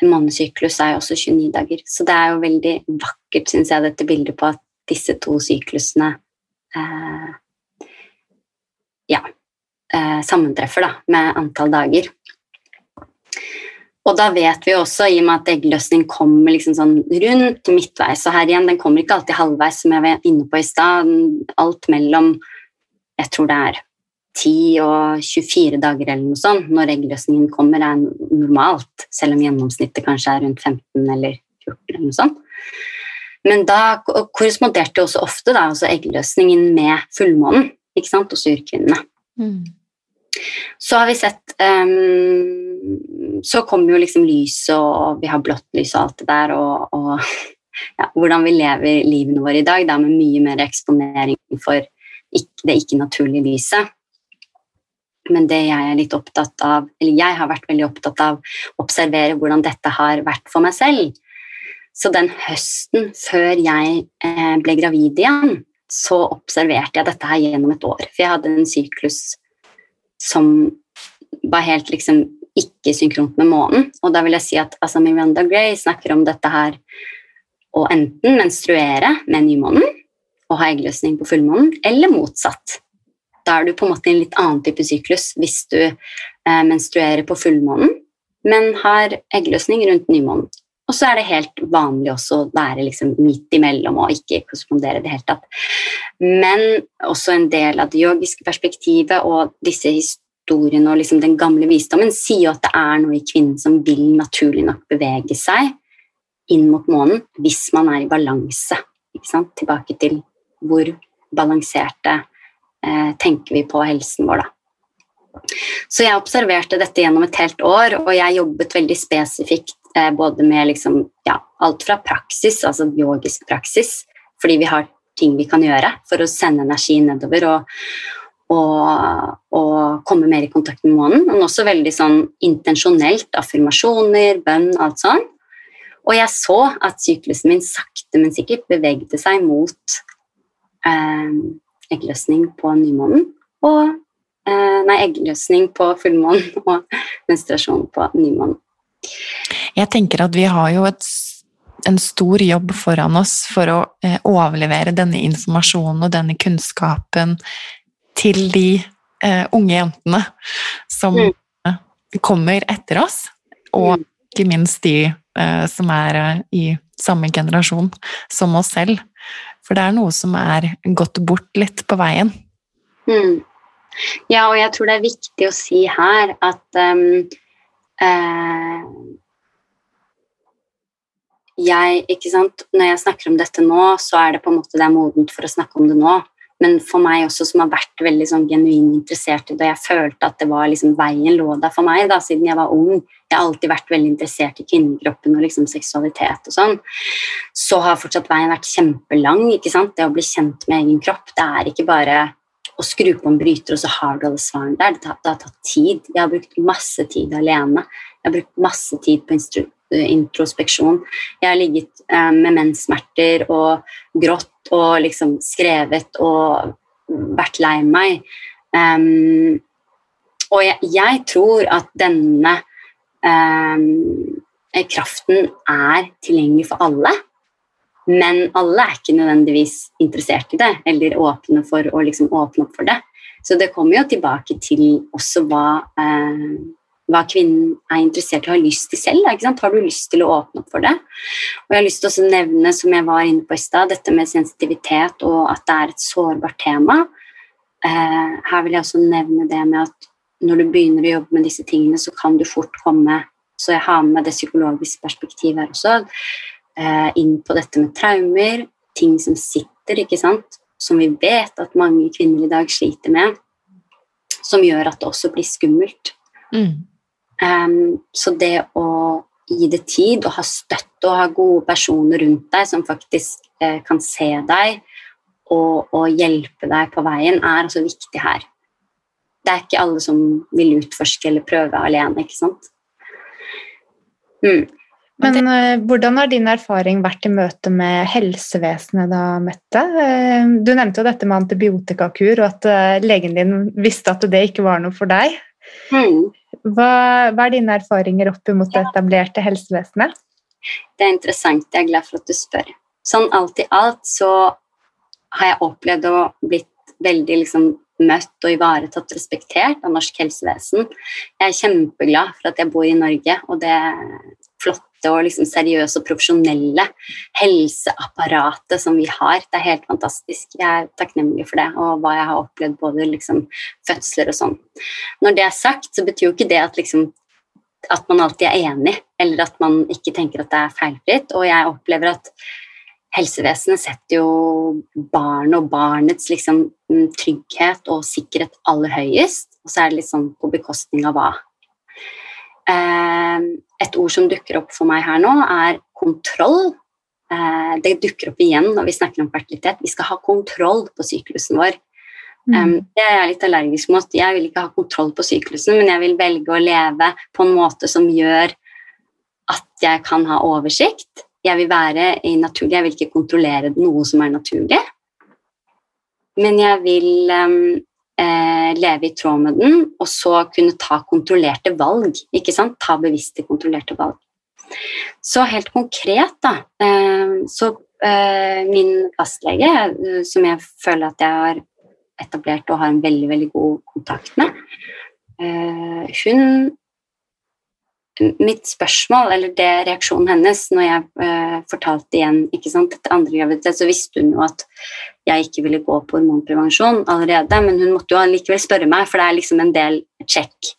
månedssyklus er jo også 29 dager, så det er jo veldig vakkert, syns jeg, dette bildet på at disse to syklusene eh, ja, eh, sammentreffer da, med antall dager. Og da vet vi også, i og med at eggløsning kommer liksom sånn rundt midtveis Og her igjen, den kommer ikke alltid halvveis, som jeg var inne på i stad. Alt mellom jeg tror det er 10 og 24 dager eller noe sånt når eggløsningen kommer, er normalt. Selv om gjennomsnittet kanskje er rundt 15 eller 14 eller noe sånt. Men da korresponderte også ofte da, altså eggløsningen med fullmånen ikke sant, hos urkvinnene. Mm. Så har vi sett um, Så kommer jo liksom lyset, og vi har blått lys og alt det der, og, og [laughs] ja, hvordan vi lever livene våre i dag, da med mye mer eksponering for det ikke-naturlige lyset. Men det jeg er litt opptatt av, eller jeg har vært veldig opptatt av å observere hvordan dette har vært for meg selv. Så den høsten før jeg eh, ble gravid igjen, så observerte jeg dette her gjennom et år. For jeg hadde en syklus som var helt liksom ikke synkront med månen. Og da vil jeg si at altså, Miranda Gray snakker om dette her å enten menstruere med nymånen og ha eggløsning på fullmånen, eller motsatt. Da er du på en måte i en litt annen type syklus hvis du eh, menstruerer på fullmånen, men har eggløsning rundt nymånen. Og så er det helt vanlig også å være liksom midt imellom og ikke korrespondere i det hele tatt. Men også en del av det yogiske perspektivet og disse historiene og liksom den gamle visdommen sier jo at det er noe i kvinnen som vil naturlig nok bevege seg inn mot månen hvis man er i balanse. Tilbake til hvor balanserte eh, tenker vi på helsen vår, da. Så jeg observerte dette gjennom et helt år, og jeg jobbet veldig spesifikt eh, både med liksom, ja, alt fra praksis, altså yogisk praksis, fordi vi har ting vi kan gjøre for å sende energi nedover og, og, og komme mer i kontakt med månen, men også veldig sånn intensjonelt, affirmasjoner, bønn, alt sånn. Og jeg så at syklusen min sakte, men sikkert bevegde seg mot eh, eggløsning på nymånen og Nei, eggløsning på fullmånen og menstruasjon på nymånen. Jeg tenker at vi har jo et, en stor jobb foran oss for å eh, overlevere denne informasjonen og denne kunnskapen til de eh, unge jentene som mm. kommer etter oss, og mm. ikke minst de eh, som er eh, i samme generasjon som oss selv. For det er noe som er gått bort litt på veien. Mm. Ja, og jeg tror det er viktig å si her at um, uh, jeg, ikke sant, Når jeg snakker om dette nå, så er det på en måte det er modent for å snakke om det nå. Men for meg også, som har vært veldig sånn genuint interessert i det, og jeg følte at det var liksom veien lå der for meg da, siden jeg var ung. Jeg har alltid vært veldig interessert i kvinnekroppen og liksom seksualitet og sånn. Så har fortsatt veien vært kjempelang. ikke sant? Det å bli kjent med egen kropp. Det er ikke bare å skru på en bryter, og så har du alle svarene der. Det har, det har tatt tid. Jeg har brukt masse tid alene. Jeg har brukt masse tid på instru introspeksjon. Jeg har ligget eh, med menssmerter og grått og liksom skrevet og vært lei meg. Um, og jeg, jeg, tror at denne um, kraften er tilgjengelig for alle. Men alle er ikke nødvendigvis interessert i det eller åpne for å liksom åpne opp for det. Så det kommer jo tilbake til også hva eh, hva kvinnen er interessert i og har lyst til selv. Har du lyst til å åpne opp for det? Og jeg har lyst til å nevne, som jeg var inne på i sted, dette med sensitivitet og at det er et sårbart tema. Eh, her vil jeg også nevne det med at når du begynner å jobbe med disse tingene, så kan du fort komme Så jeg har med det psykologiske perspektivet her også. Eh, inn på dette med traumer, ting som sitter, ikke sant, som vi vet at mange kvinner i dag sliter med, som gjør at det også blir skummelt. Mm. Um, så det å gi det tid og ha støtte og ha gode personer rundt deg som faktisk eh, kan se deg og, og, hjelpe deg på veien, er altså viktig her. Det er ikke alle som vil utforske eller prøve alene, ikke sant. Mm. Men uh, hvordan har din erfaring vært i møte med helsevesenet da, Mette? Uh, du nevnte jo dette med antibiotikakur, og at uh, legen din visste at det ikke var noe for deg. Mm. Hva, hva, er dine erfaringer opp mot det etablerte helsevesenet? Det er interessant. Jeg er glad for at du spør. Sånn alt i alt så har jeg opplevd å blitt veldig liksom møtt og ivaretatt og respektert av norsk helsevesen. Jeg er kjempeglad for at jeg bor i Norge, og det flotte og liksom seriøse og profesjonelle helseapparatet som vi har. Det er helt fantastisk. Jeg er takknemlig for det, og hva jeg har opplevd, både liksom fødsler og sånn. Når det er sagt, så betyr jo ikke det at liksom at man alltid er enig, eller at man ikke tenker at det er feilfritt. Og jeg opplever at helsevesenet setter jo barn og barnets liksom, trygghet og sikkerhet aller høyest, og så er det litt sånn på bekostning av hva. Eh, et ord som dukker opp for meg her nå, er kontroll. Eh, det dukker opp igjen når vi snakker om fertilitet. Vi skal ha kontroll på syklusen vår. Mm. det er jeg litt allergisk mot. Jeg vil ikke ha kontroll på syklusen, men jeg vil velge å leve på en måte som gjør at jeg kan ha oversikt, jeg vil være i naturlig, jeg vil ikke kontrollere noe som er naturlig. Men jeg vil leve i tråd med den, og så kunne ta kontrollerte valg. ikke sant? Ta bevisste, kontrollerte valg. Så helt konkret, da eh, Så eh, min fastlege, eh, som jeg føler at jeg har etablert og har en veldig, veldig god kontakt med, eh, hun mitt spørsmål, eller det reaksjonen hennes når jeg uh, fortalte igjen ikke sant, etter andre graviditet, så visste hun jo at jeg ikke ville gå på hormonprevensjon allerede, men hun måtte jo likevel spørre meg, for det er liksom en del check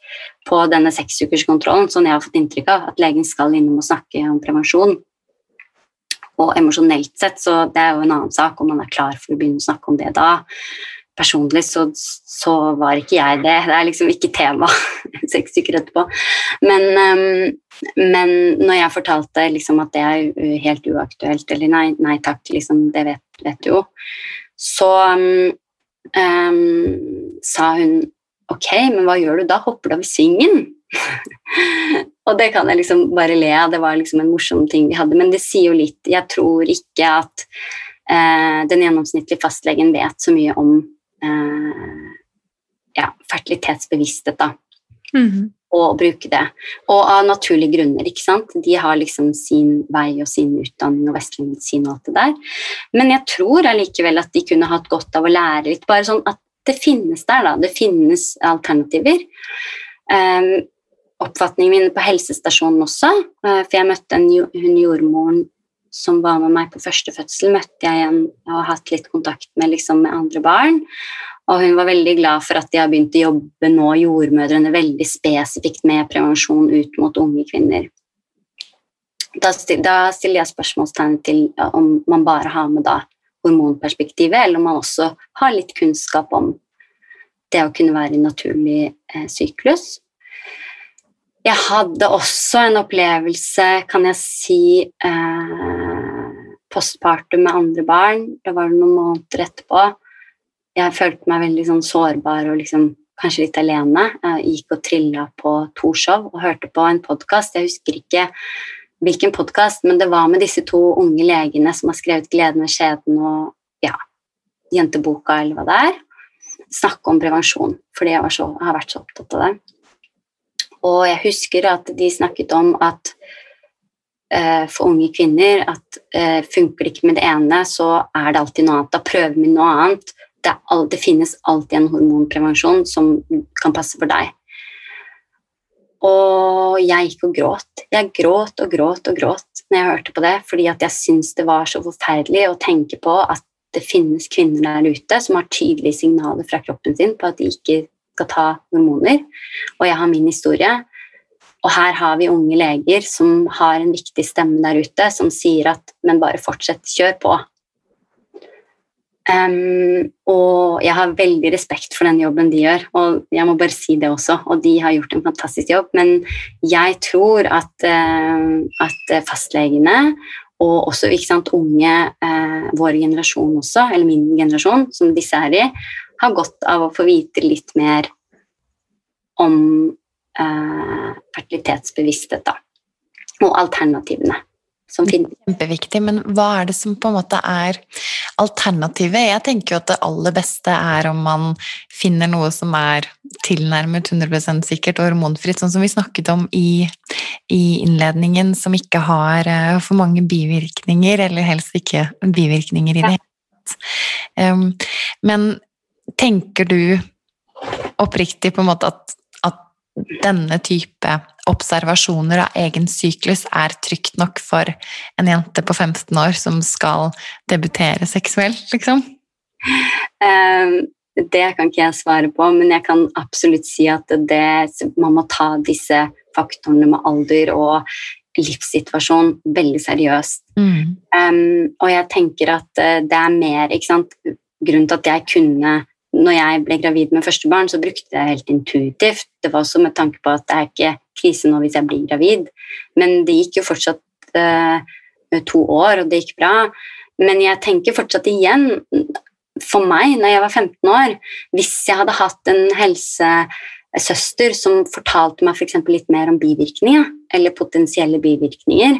på denne seksukerskontrollen, sånn jeg har fått inntrykk av, at legen skal innom og snakke om prevensjon. Og emosjonelt sett, så det er jo en annen sak om man er klar for å begynne å snakke om det da personlig så, så, var ikke jeg det. Det er liksom ikke tema [laughs] seks stykker etterpå. Men, um, men når jeg fortalte liksom at det er helt uaktuelt, eller nei, nei takk, liksom, det vet, vet, du jo, så um, sa hun ok, men hva gjør du da? Hopper du av svingen? [laughs] og det kan jeg liksom bare le av, det var liksom en morsom ting vi hadde, men det sier jo litt Jeg tror ikke at eh, den gjennomsnittlige fastlegen vet så mye om ja, fertilitetsbevissthet, da. Mm -hmm. Og bruke det. Og av naturlige grunner, ikke sant. De har liksom sin vei og sin utdanning og vestlig medisin og alt det der. Men jeg tror allikevel at de kunne hatt godt av å lære litt, bare sånn at det finnes der, da. Det finnes alternativer. Um, oppfatningen min på helsestasjonen også, uh, for jeg møtte en, hun jordmoren som var med meg på første fødsel, møtte jeg igjen og har hatt litt kontakt med, liksom, med andre barn. Og hun var veldig glad for at de har begynt å jobbe nå, jordmødrene, veldig spesifikt med prevensjon ut mot unge kvinner. Da, stiller jeg spørsmålstegn til om man bare har med da hormonperspektivet, eller om man også har litt kunnskap om det å kunne være i naturlig eh, syklus. Jeg hadde også en opplevelse, kan jeg si, eh, postpartum med andre barn. Det var noen måneder etterpå. Jeg følte meg veldig sånn sårbar og liksom, kanskje litt alene. Jeg gikk og trilla på Torshov og hørte på en podkast. Jeg husker ikke hvilken podkast, men det var med disse to unge legene som har skrevet 'Gleden ved skjeden' og ja, Jenteboka eller hva det er. Snakke om prevensjon, fordi jeg, så, har vært så opptatt av det. Og jeg husker at de snakket om at for unge kvinner at eh, funker det ikke med det ene, så er det alltid noe annet. Da prøver vi noe annet. Det, all, det finnes alltid en hormonprevensjon som kan passe for deg. Og jeg gikk og gråt. Jeg gråt og gråt og gråt når jeg hørte på det, fordi jeg syntes det var så forferdelig å tenke på at det finnes kvinner der ute som har tydelige signaler fra kroppen sin på at de ikke skal ta hormoner. Og jeg har min historie. Og her har vi unge leger som har en viktig stemme der ute, som sier at men bare fortsett, kjør på. Um, og jeg har veldig respekt for den jobben de gjør, og jeg må bare si det også. Og de har gjort en fantastisk jobb, men jeg tror at, uh, at fastlegene og også sant, unge, uh, vår generasjon også, eller min generasjon, som disse er i, har godt av å få vite litt mer om fertilitetsbevissthet, da. Og alternativene som finnes. Kjempeviktig, men hva er det som på en måte er alternativet? Jeg tenker jo at det aller beste er om man finner noe som er tilnærmet 100 sikkert og hormonfritt, sånn som vi snakket om i, i innledningen, som ikke har uh, for mange bivirkninger, eller helst ikke bivirkninger i det hele tatt. Men tenker du oppriktig på en måte at denne type observasjoner av egen syklus er trygt nok for en jente på 15 år som skal debutere seksuelt, liksom? Um, det kan ikke jeg svare på, men jeg kan absolutt si at det, man må ta disse faktorene med alder og livssituasjon veldig seriøst. Mm. Um, og jeg tenker at uh, det er mer ikke sant? Grunnen til at jeg kunne når jeg ble gravid med første barn, så brukte jeg helt intuitivt. Det var også med tanke på at det er ikke krise nå hvis jeg blir gravid. Men det gikk jo fortsatt uh, to år, og det gikk bra. Men jeg tenker fortsatt igjen For meg, når jeg var 15 år, hvis jeg hadde hatt en helsesøster som fortalte meg for litt mer om bivirkninger, eller potensielle bivirkninger,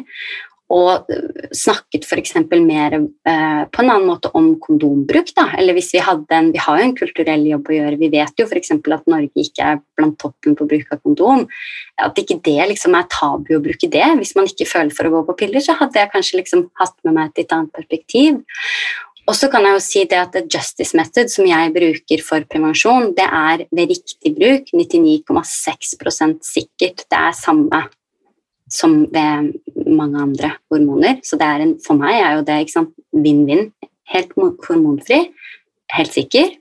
og snakket f.eks. mer eh, på en annen måte om kondombruk. Da. Eller hvis Vi hadde en, vi har jo en kulturell jobb å gjøre. Vi vet jo f.eks. at Norge ikke er blant toppen på bruk av kondom. At ikke det liksom er tabu å bruke det. Hvis man ikke føler for å gå på piller, så hadde jeg kanskje liksom hatt med meg et litt annet perspektiv. Og så kan jeg jo si det at Justice Method, som jeg bruker for prevensjon, det er ved riktig bruk 99,6% sikkert. Det er samme som ved mange andre hormoner. Så en, for meg er jo det vinn-vinn. Helt hormonfri, helt sikker.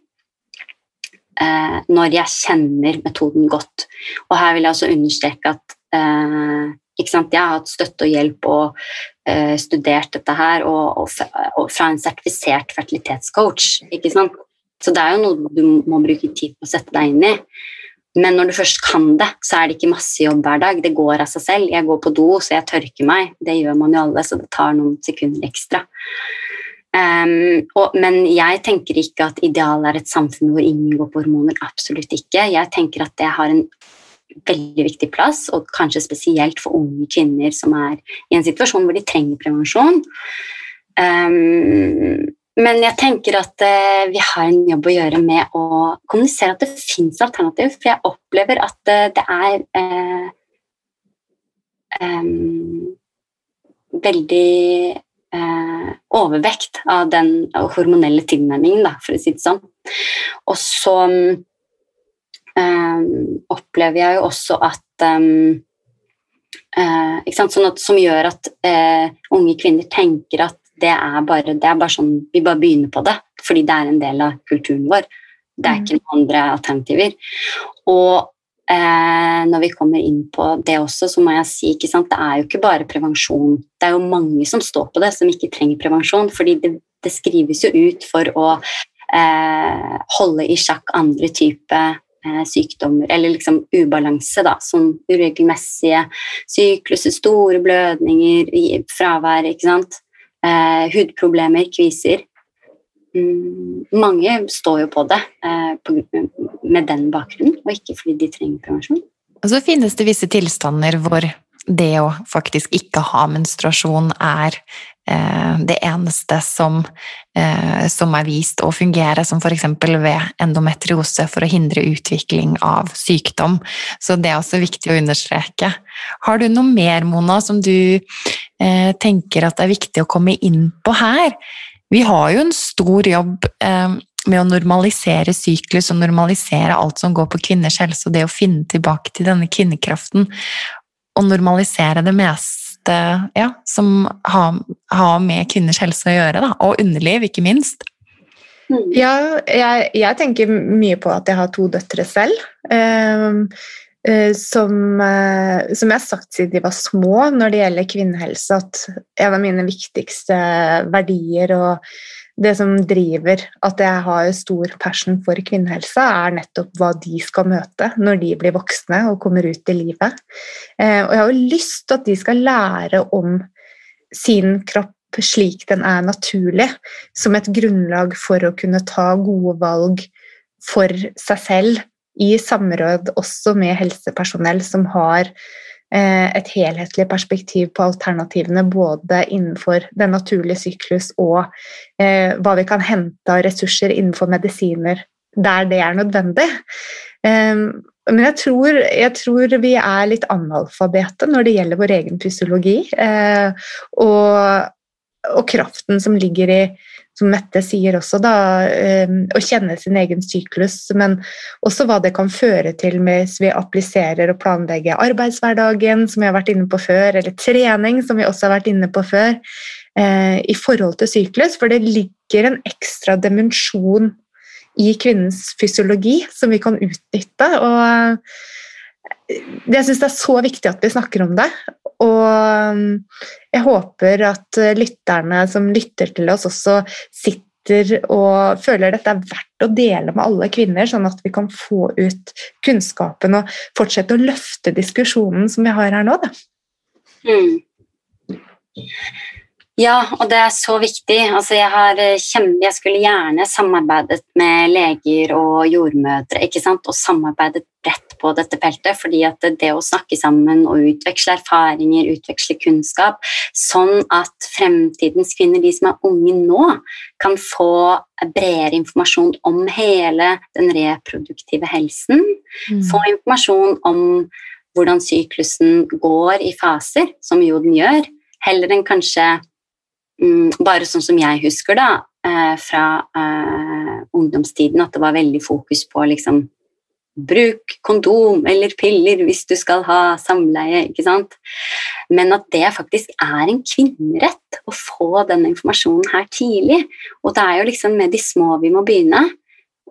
Eh, når jeg kjenner metoden godt. Og her vil jeg også understreke at eh, jeg har hatt støtte og hjelp og eh, studert dette her og, og, og, fra en sertifisert fertilitetscoach. Så det er jo noe du må bruke tid på å sette deg inn i. Men når du først kan det, så er det ikke masse jobb hver dag. Det går av seg selv. Jeg går på do, så jeg tørker meg. Det gjør man jo alle, så det tar noen sekunder ekstra. Um, og, men jeg tenker ikke at idealet er et samfunn hvor ingen går på hormoner. Absolutt ikke. Jeg tenker at det har en veldig viktig plass, og kanskje spesielt for unge kvinner som er i en situasjon hvor de trenger prevensjon. Um, men jeg tenker at eh, vi har en jobb å gjøre med å kommunisere at det fins alternativ, For jeg opplever at eh, det er eh, veldig eh, overvekt av den hormonelle tilnærmingen, da, for å si det sånn. Og så opplever jeg jo også at um, sånn at, Som gjør at uh, unge kvinner tenker at det er, bare, det er bare sånn Vi bare begynner på det fordi det er en del av kulturen vår. Det er mm. ikke noen andre alternativer. Og eh, når vi kommer inn på det også, så må jeg si ikke sant, det er jo ikke bare prevensjon. Det er jo mange som står på det, som ikke trenger prevensjon. fordi det, det skrives jo ut for å eh, holde i sjakk andre typer eh, sykdommer, eller liksom ubalanse, da, som uregelmessige sykluser, store blødninger, fravær, ikke sant eh, hudproblemer, kviser. Mm, mange står jo på det eh, på, med den bakgrunnen, og ikke fordi de trenger prevensjon. Og så finnes det visse tilstander hvor det å faktisk ikke ha menstruasjon er eh, det eneste som, eh, som, er vist å fungere, som f.eks. ved endometriose for å hindre utvikling av sykdom. Så det er også viktig å understreke. Har du noe mer, Mona, som du eh, tenker at det er viktig å komme inn på her. Vi har jo en stor jobb eh, med å normalisere syklus og normalisere alt som går på kvinners helse, og det å finne tilbake til denne kvinnekraften og normalisere det meste ja, som har, har, med kvinners helse å gjøre, da. og underliv, ikke minst. Ja, jeg, jeg, tenker mye på at jeg har to døtre selv. Um, Eh, som, eh, som, jeg har sagt siden de var små når det gjelder kvinnehelse, at en av mine viktigste verdier og det som driver at jeg har stor passion for kvinnehelse, er nettopp hva de skal møte når de blir voksne og kommer ut i livet. Eh, og jeg har jo lyst til at de skal lære om sin kropp slik den er naturlig, som et grunnlag for å kunne ta gode valg for seg selv i samråd også med helsepersonell som har et helhetlig perspektiv på alternativene både innenfor den naturlige syklus og eh, hva vi kan hente av ressurser innenfor medisiner der det er nødvendig. Eh, men jeg tror, jeg tror, vi er litt analfabete når det gjelder vår egen fysiologi. og, og kraften som ligger i som Mette sier også, da, eh, å kjenne sin egen syklus, men også hva det kan føre til hvis vi appliserer og planlegger arbeidshverdagen, som vi har vært inne på før, eller trening, som vi også har vært inne på før, eh, i forhold til syklus, for det ligger en ekstra dimensjon i kvinnens fysiologi som vi kan utnytte. og jeg syns det er så viktig at vi snakker om det. Og um, jeg håper at lytterne som lytter til oss, også sitter og føler dette er verdt å dele med alle kvinner, sånn at vi kan få ut kunnskapen og fortsette å løfte diskusjonen som vi har her nå. Da. Mm. Ja, og det er så viktig. Altså, jeg, har, eh, jeg, skulle gjerne samarbeidet med leger og jordmødre og samarbeidet bredt på dette feltet. fordi at det å snakke sammen og utveksle erfaringer, utveksle kunnskap, sånn at fremtidens kvinner, de som er unge nå, kan få bredere informasjon om hele den reproduktive helsen, mm. få informasjon om hvordan syklusen går i faser, som jo den gjør, heller enn kanskje bare sånn som jeg husker da, eh, fra uh, ungdomstiden, at det var veldig fokus på liksom Bruk kondom eller piller hvis du skal ha samleie, ikke sant. Men at det faktisk er en kvinnerett å få den informasjonen her tidlig. Og det er jo liksom med de små vi må begynne.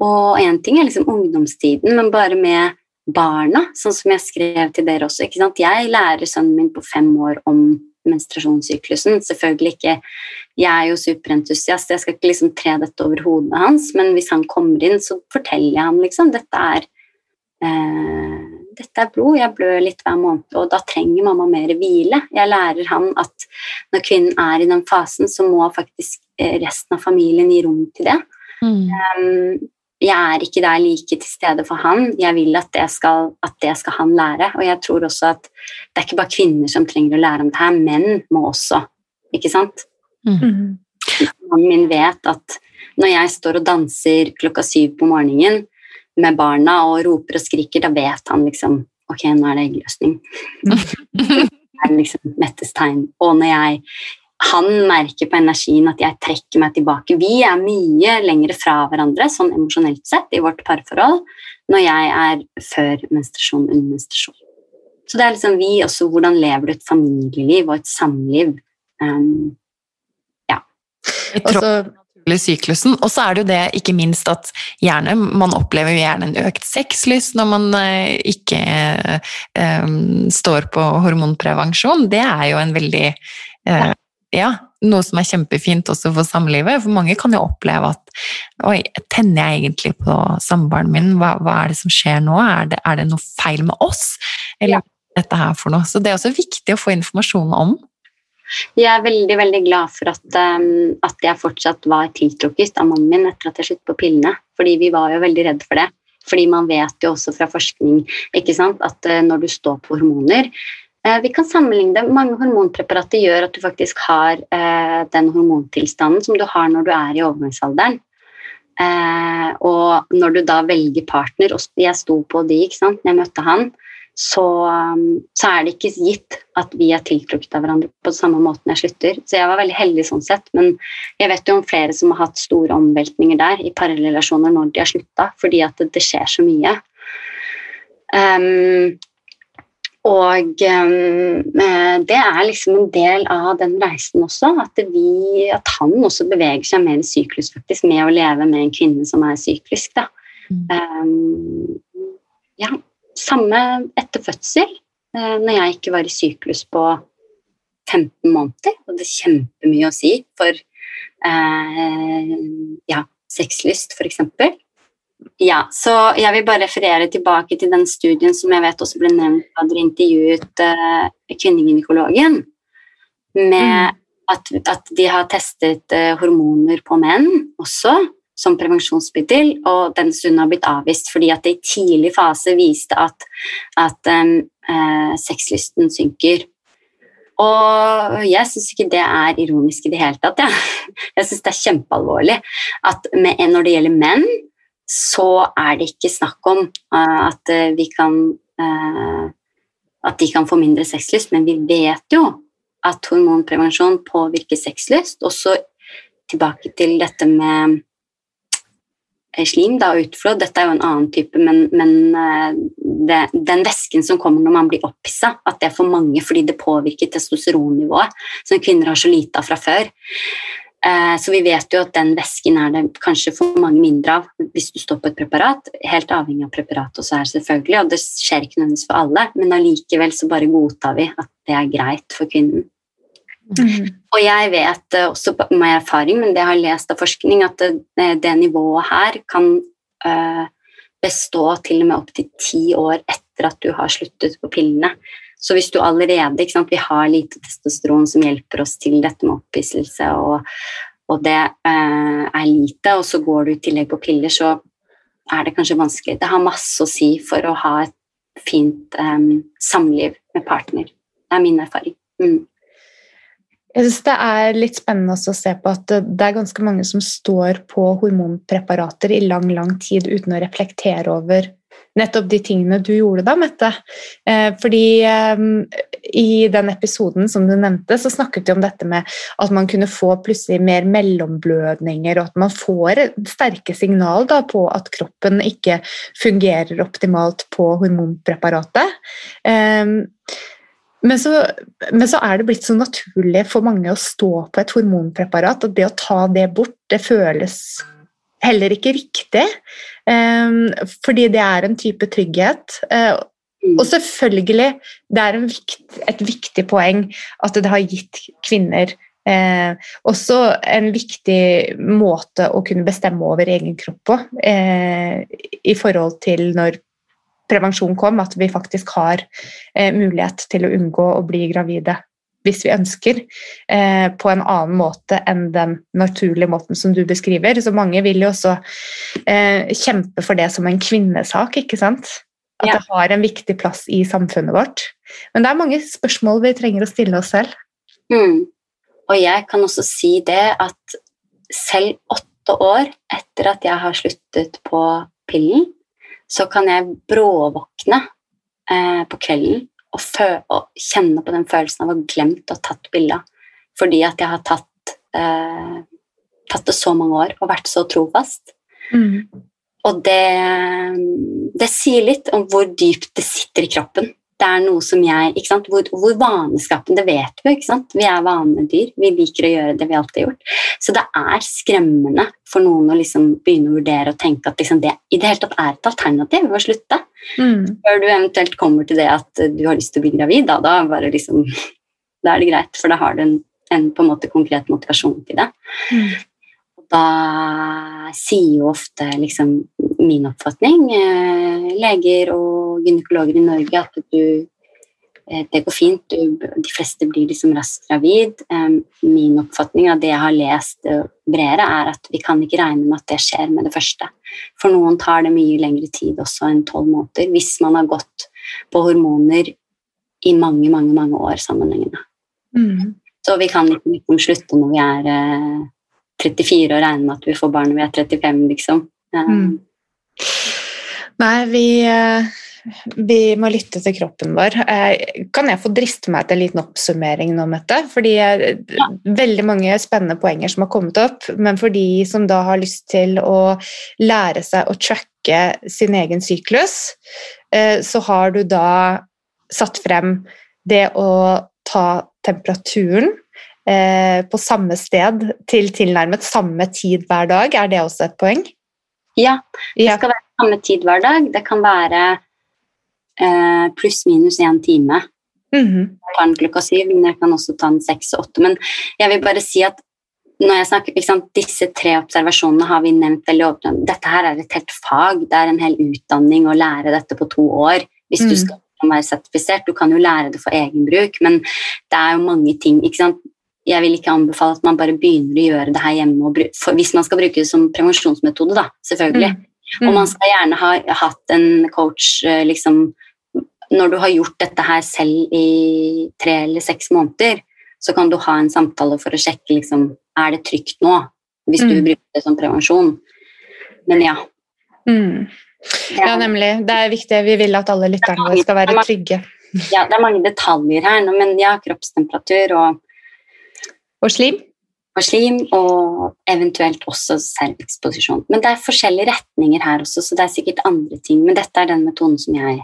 Og én ting er liksom ungdomstiden, men bare med barna, sånn som jeg skrev til dere også. ikke sant? Jeg lærer sønnen min på fem år om menstruasjonssyklusen. Selvfølgelig ikke Jeg er jo superentusiast, jeg skal ikke liksom tre dette over hodet hans, men hvis han kommer inn, så forteller jeg ham liksom dette er eh, dette er blod, jeg blør litt hver måned, og da trenger mamma mer hvile. Jeg lærer han at når kvinnen er i den fasen, så må faktisk eh, resten av familien gi rom til det. Mm. Um, jeg er ikke der like til stede for han. Jeg vil at det, skal, at det skal han lære. Og jeg tror også at det er ikke bare kvinner som trenger å lære om det her, menn må også. Ikke sant? Mm. Mannen min vet at når jeg står og danser klokka syv på morgenen med barna og roper og skriker, da vet han liksom Ok, nå er det eggløsning. [laughs] det er liksom Mettes tegn. Og når jeg han merker på energien at jeg trekker meg tilbake. Vi er mye lenger fra hverandre sånn emosjonelt sett i vårt parforhold når jeg er før menstruasjon under menstruasjon. Så det er liksom vi også hvordan lever du et familieliv og et samliv. Um, ja. Også, syklusen. Og så er det jo det ikke minst at gjerne, man opplever jo gjerne en økt sexlyst når man uh, ikke eh, står på hormonprevensjon. Det er jo en veldig uh, ja, noe som er kjempefint også for samlivet. For mange kan jo oppleve at Oi, tenner jeg egentlig på samboeren min? Hva, hva, er det som skjer nå? Er det, er det noe feil med oss? Eller er dette her for noe? Så det er også viktig å få informasjon om. Jeg er veldig veldig glad for at, um, at jeg fortsatt var tiltrukket av mannen min etter at jeg sluttet på pillene. Fordi vi var jo veldig redd for det. Fordi man vet jo også fra forskning sant, at uh, når du står på hormoner, vi kan sammenligne det. Mange hormonpreparater gjør at du faktisk har eh, den hormontilstanden som du har når du er i overgangsalderen. Eh, og når du da velger partner, og jeg sto på de ikke sant, når jeg møtte han, så, så, er det ikke gitt at vi er tiltrukket av hverandre på samme måte når jeg slutter. Så jeg var veldig heldig sånn sett, men jeg vet jo om flere som har hatt store omveltninger der i parrelasjoner når de har slutta, fordi at det, det skjer så mye. Um, og um, det er liksom en del av den reisen også, at, vi, at, han også beveger seg mer i syklus faktisk, med å leve med en kvinne som er syklisk. Da. Mm. Um, ja, samme etter fødsel, uh, når jeg ikke var i syklus på 15 måneder, og det er kjempemye å si for uh, ja, sexlyst, f.eks. Ja, så jeg vil bare referere tilbake til den studien som jeg vet også ble nevnt da dere intervjuet uh, kvinnegynekologen, med mm. at, at, de har testet uh, hormoner på menn også som prevensjonsmiddel, og den stunden har blitt avvist fordi at det i tidlig fase viste at, at um, uh, sexlysten synker. Og jeg syns ikke det er ironisk i det hele tatt. Ja. [laughs] Jeg syns det er kjempealvorlig at med, når det gjelder menn, så er det ikke snakk om uh, at uh, vi kan uh, At de kan få mindre sexlyst, men vi vet jo at hormonprevensjon påvirker sexlyst. Og så tilbake til dette med eh, slim og utflod. Dette er jo en annen type, men, men eh, det, den væsken som kommer når man blir opphissa, at det er for mange fordi det påvirker testosteronnivået, som kvinner har så lite av fra før. Eh, så vi vet jo at den væsken er det kanskje for mange mindre av hvis du står på et preparat. Helt avhengig av preparatet også her, selvfølgelig, og det skjer ikke nødvendigvis for alle, men allikevel så bare godtar vi at det er greit for kvinnen. Mm. Og jeg vet eh, også med erfaring, men det jeg har lest av forskning, at det, det nivået her kan bestå til og med opptil ti år etter at du har sluttet på pillene. Så hvis du allerede sant, Vi har lite testosteron som hjelper oss til dette med opphisselse, og, og det eh, er lite, og så går du i tillegg på piller, så er det kanskje vanskelig. Det har masse å si for å ha et fint eh, samliv med partner. Det er min erfaring. Mm. Jeg synes Det er litt spennende å se på at det er ganske mange som står på hormonpreparater i lang lang tid uten å reflektere over nettopp de tingene du gjorde da, Mette. Eh, fordi eh, i den episoden som du nevnte, så snakket vi om dette med at man kunne få plutselig mer mellomblødninger, og at man får sterke signal da, på at kroppen ikke fungerer optimalt på hormonpreparatet. Eh, men så, men så, er det blitt så naturlig for mange å stå på et hormonpreparat, og det å ta det bort, det føles heller ikke riktig. Um, fordi det er en type trygghet. Uh, og selvfølgelig, det er vikt, et viktig poeng at det har gitt kvinner eh, også en viktig måte å kunne bestemme over egen kropp på eh, i forhold til når prevensjon kom, at vi faktisk har eh, mulighet til å unngå å bli gravide hvis vi ønsker, eh, på en annen måte enn den naturlige måten som du beskriver. Så mange vil jo også eh, kjempe for det som en kvinnesak, ikke sant? At ja. det har en viktig plass i samfunnet vårt. Men det er mange spørsmål vi trenger å stille oss selv. Mm. Og jeg kan også si det at selv åtte år etter at jeg har sluttet på pillen, så kan jeg bråvåkne eh, på kvelden og, og, kjenne på den følelsen av å ha glemt å ha tatt bilde. Fordi at jeg har tatt, eh, tatt, det så mange år og vært så trofast. Mm. Og det, det, sier litt om hvor dypt det sitter i kroppen det er noe som jeg ikke sant? Hvor, hvor vaneskapen, det vet vi ikke sant? Vi er vanedyr. Vi liker å gjøre det vi alltid har gjort. Så det er skremmende for noen å liksom begynne å vurdere og tenke at liksom det i det hele tatt er et alternativ å slutte. Mm. Før du eventuelt kommer til det at du har lyst til å bli gravid, da, da, bare liksom, da er det greit, for da har du en, en på en måte konkret motivasjon til det. Mm. Da sier jo ofte liksom min oppfatning, eh, leger og gynekologer i Norge, at du, eh, det går fint. Du, de fleste blir liksom raskt gravid. Eh, min oppfatning av det jeg har lest bredere, er at vi kan ikke regne med at det skjer med det første. For noen tar det mye lengre tid også enn tolv måneder, hvis man har gått på hormoner i mange, mange, mange år sammenhengende. Mm. Så vi kan ikke liksom slutte når vi er 34 og regne med at vi får barn når vi er 35, liksom. Mm. Nei, vi, eh, vi må lytte til kroppen vår. Eh, kan jeg få driste meg til en liten oppsummering nå, Mette? Fordi ja. Veldig mange spennende poenger som har kommet opp, men for de som da har lyst til å lære seg å tracke sin egen syklus, eh, så har du da satt frem det å ta temperaturen på samme sted til tilnærmet samme tid hver dag. Er det også et poeng? Ja, det skal være samme tid hver dag. Det kan være eh, pluss-minus én time. Mm -hmm. Jeg tar den klokka syv, men jeg kan også ta den seks og åtte. Men jeg vil bare si at når jeg snakker, sant, disse tre observasjonene har vi nevnt veldig åpent. Dette her er et helt fag. Det er en hel utdanning å lære dette på to år. Hvis mm. du skal være sertifisert. Du kan jo lære det for egen bruk, men det er jo mange ting. ikke sant? Jeg vil ikke anbefale at man bare begynner å gjøre det her hjemme. Hvis man skal bruke det som prevensjonsmetode, da, selvfølgelig. Mm. Mm. Og man skal gjerne ha hatt en coach eh, liksom, Når du har gjort dette her selv i tre eller seks måneder, så kan du ha en samtale for å sjekke liksom, er det trygt nå, hvis mm. du bruker det som prevensjon. Men ja. Mm. Ja, nemlig. Det er viktig. Vi vil at alle lytterne våre skal være trygge. Ja, det er mange detaljer her, men ja, kroppstemperatur og Og slim? Og slim, og eventuelt også selveksposisjon. Men det er forskjellige retninger her også, så det er sikkert andre ting. Men dette er den metoden som jeg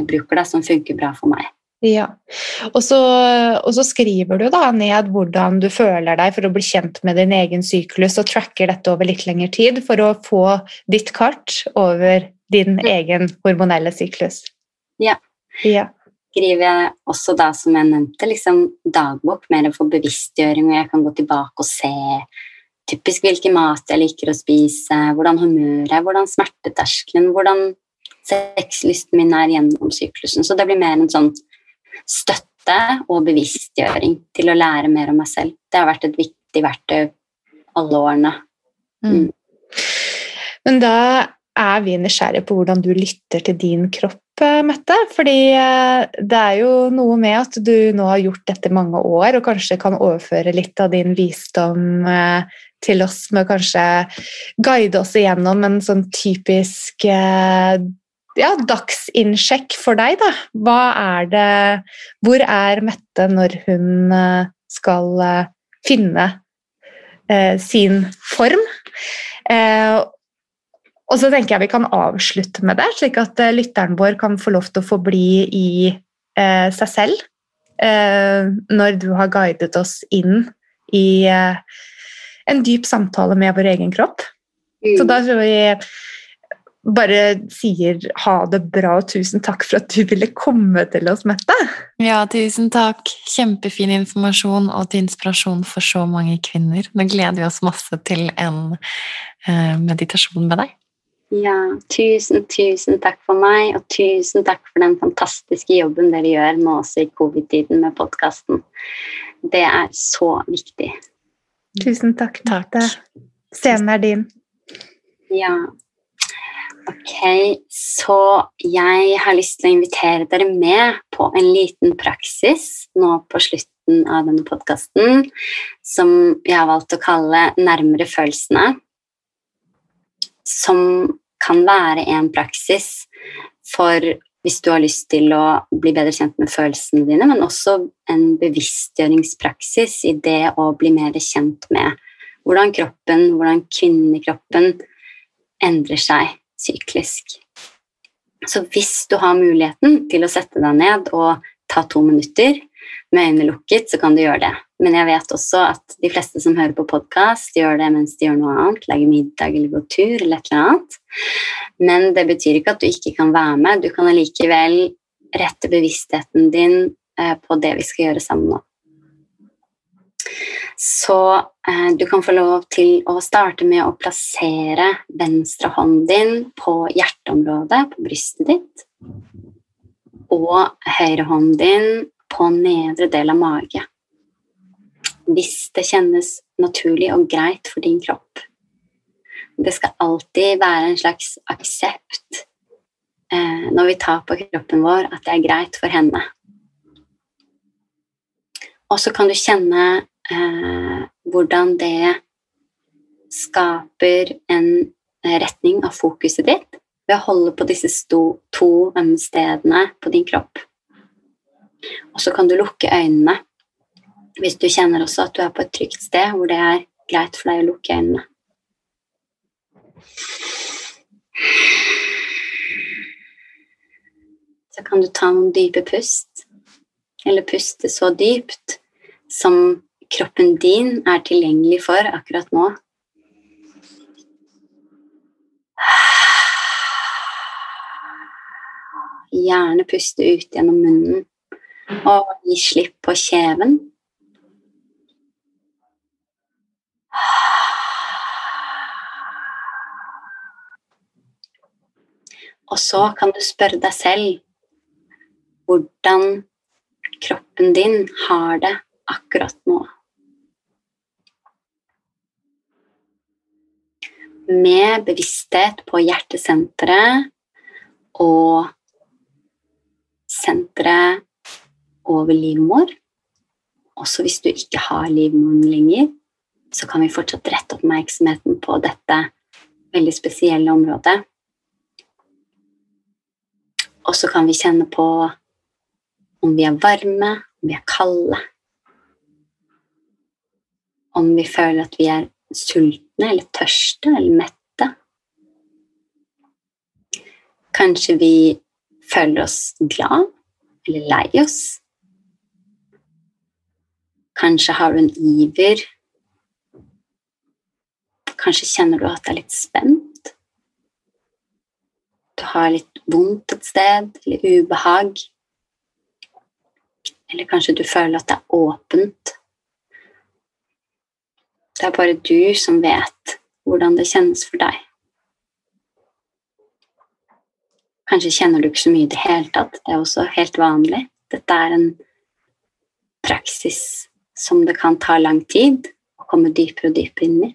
bruker, da, som funker bra for meg. Ja, og så, og så, skriver du da ned hvordan du føler deg for å bli kjent med din egen syklus, og tracker dette over litt lengre tid for å få ditt kart over din egen hormonelle syklus. Ja. ja. Skriver jeg også da, som jeg nevnte, liksom dagbok mer for bevisstgjøring, og jeg kan gå tilbake og se typisk hvilken mat jeg liker å spise, hvordan humøret er, hvordan smerteterskelen, hvordan sexlysten min er gjennom syklusen. Så det blir mer en sånn støtte og bevisstgjøring til å lære mer om meg selv. Det har vært et viktig verktøy alle årene. Mm. mm. Men da er vi nysgjerrige på hvordan du lytter til din kropp, Mette. Fordi eh, det er jo noe med at du nå har gjort dette mange år, og kanskje kan overføre litt av din visdom eh, til oss med å kanskje guide oss igjennom en sånn typisk ja, dagsinnsjekk for deg, da. Hva er det Hvor er Mette når hun eh, skal eh, finne eh, sin form? Eh, og så tenker jeg vi kan avslutte med det, slik at eh, lytteren vår kan få lov til å få bli i eh, seg selv når du har guidet oss inn i en dyp samtale med vår egen kropp. Mm. Så da tror jeg bare sier ha det bra og tusen takk for at du ville komme til oss, Mette. Ja, tusen takk. Kjempefin informasjon og til inspirasjon for så mange kvinner. Nå gleder vi oss masse til en uh, meditasjon med deg. Ja, tusen, tusen takk for meg, og tusen takk for den fantastiske jobben dere gjør nå også i covid-tiden med podkasten. Det er så viktig. Tusen takk, Mette. Scenen er din. Ja. Ok, så jeg har lyst til å invitere dere med på en liten praksis nå på slutten av denne podkasten, som jeg har valgt å kalle 'Nærmere følelsene'. Som kan være en praksis for hvis du har lyst til å bli bedre kjent med følelsene dine, men også en bevisstgjøringspraksis i det å bli mer kjent med hvordan kroppen, hvordan kvinnekroppen endrer seg syklisk. Så hvis du har muligheten til å sette deg ned og ta to minutter med øynene lukket, så kan du gjøre det. Men jeg vet også at de fleste som hører på podkast, gjør det mens de gjør noe annet, lager middag eller går tur eller et eller annet. Men det betyr ikke at du ikke kan være med. Du kan allikevel rette bevisstheten din eh, på det vi skal gjøre sammen nå. Så eh, du kan få lov til å starte med å plassere venstre hånd din på hjerteområdet, på brystet ditt, og høyre hånd din på nedre del av mage. Hvis det kjennes naturlig og greit for din kropp. Det skal alltid være en slags aksept eh, når vi tar på kroppen vår, at det er greit for henne. Og så kan du kjenne eh, hvordan det skaper en retning av fokuset ditt ved å holde på disse to stedene på din kropp. Og så kan du lukke øynene hvis du kjenner også at du er på et trygt sted hvor det er greit for deg å lukke øynene. Så kan du ta noen dype pust, eller puste så dypt som kroppen din er tilgjengelig for akkurat nå. Gjerne puste ut gjennom munnen og gi slipp på kjeven. Og så kan du spørre deg selv hvordan kroppen din har det akkurat nå. med bevissthet på hjertesenteret og senteret over livmor. Også hvis du ikke har livmoren lenger, så kan vi fortsatt rette oppmerksomheten på dette veldig spesielle området. Og så kan vi kjenne på om vi er varme, om vi er kalde. om vi føler at vi er sultne eller tørste eller mette. Kanskje vi føler oss glad eller lei oss. Kanskje har du en iver. Kanskje kjenner du at det er litt spent. Du har litt vondt et sted, eller ubehag. Eller kanskje du føler at det er åpent. Det er bare du som vet hvordan det kjennes for deg. Kanskje kjenner du ikke så mye i det hele tatt. Det er også helt vanlig. Dette er en praksis som det kan ta lang tid å komme dypere og dypere inn i.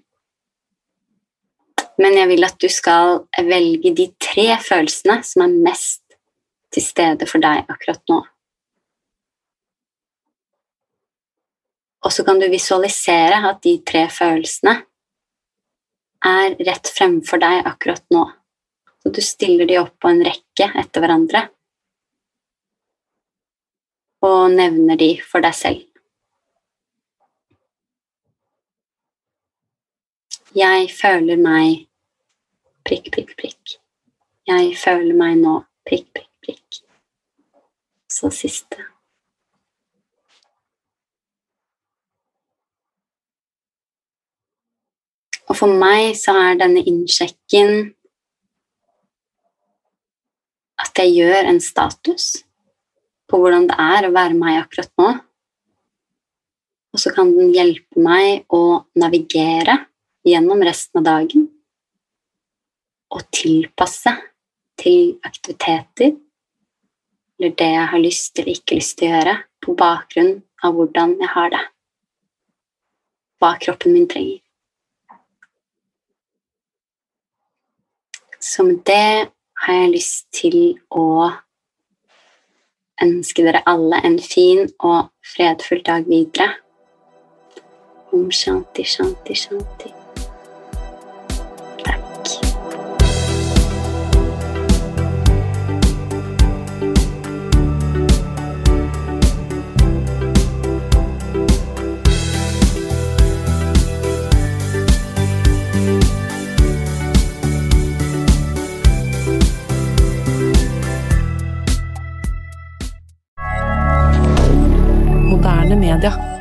Men jeg vil at du skal velge de tre følelsene som er mest til stede for deg akkurat nå. Og så kan du visualisere at de tre følelsene er rett fremfor deg akkurat nå. Så du stiller de opp på en rekke etter hverandre og nevner de for deg selv. Jeg føler meg prikk, prikk, prikk. Jeg føler meg nå prikk, prikk, prikk. Så siste. Og for meg så er denne innsjekken at jeg gjør en status på hvordan det er å være meg akkurat nå. Og så kan den hjelpe meg å navigere gjennom resten av dagen og tilpasse til aktiviteter eller det jeg har lyst eller ikke lyst til å gjøre, på bakgrunn av hvordan jeg har det. Hva kroppen min trenger. Så med det har jeg lyst til å ønske dere alle en fin og fredfull dag videre. Om shanti, shanti, shanti. 免掉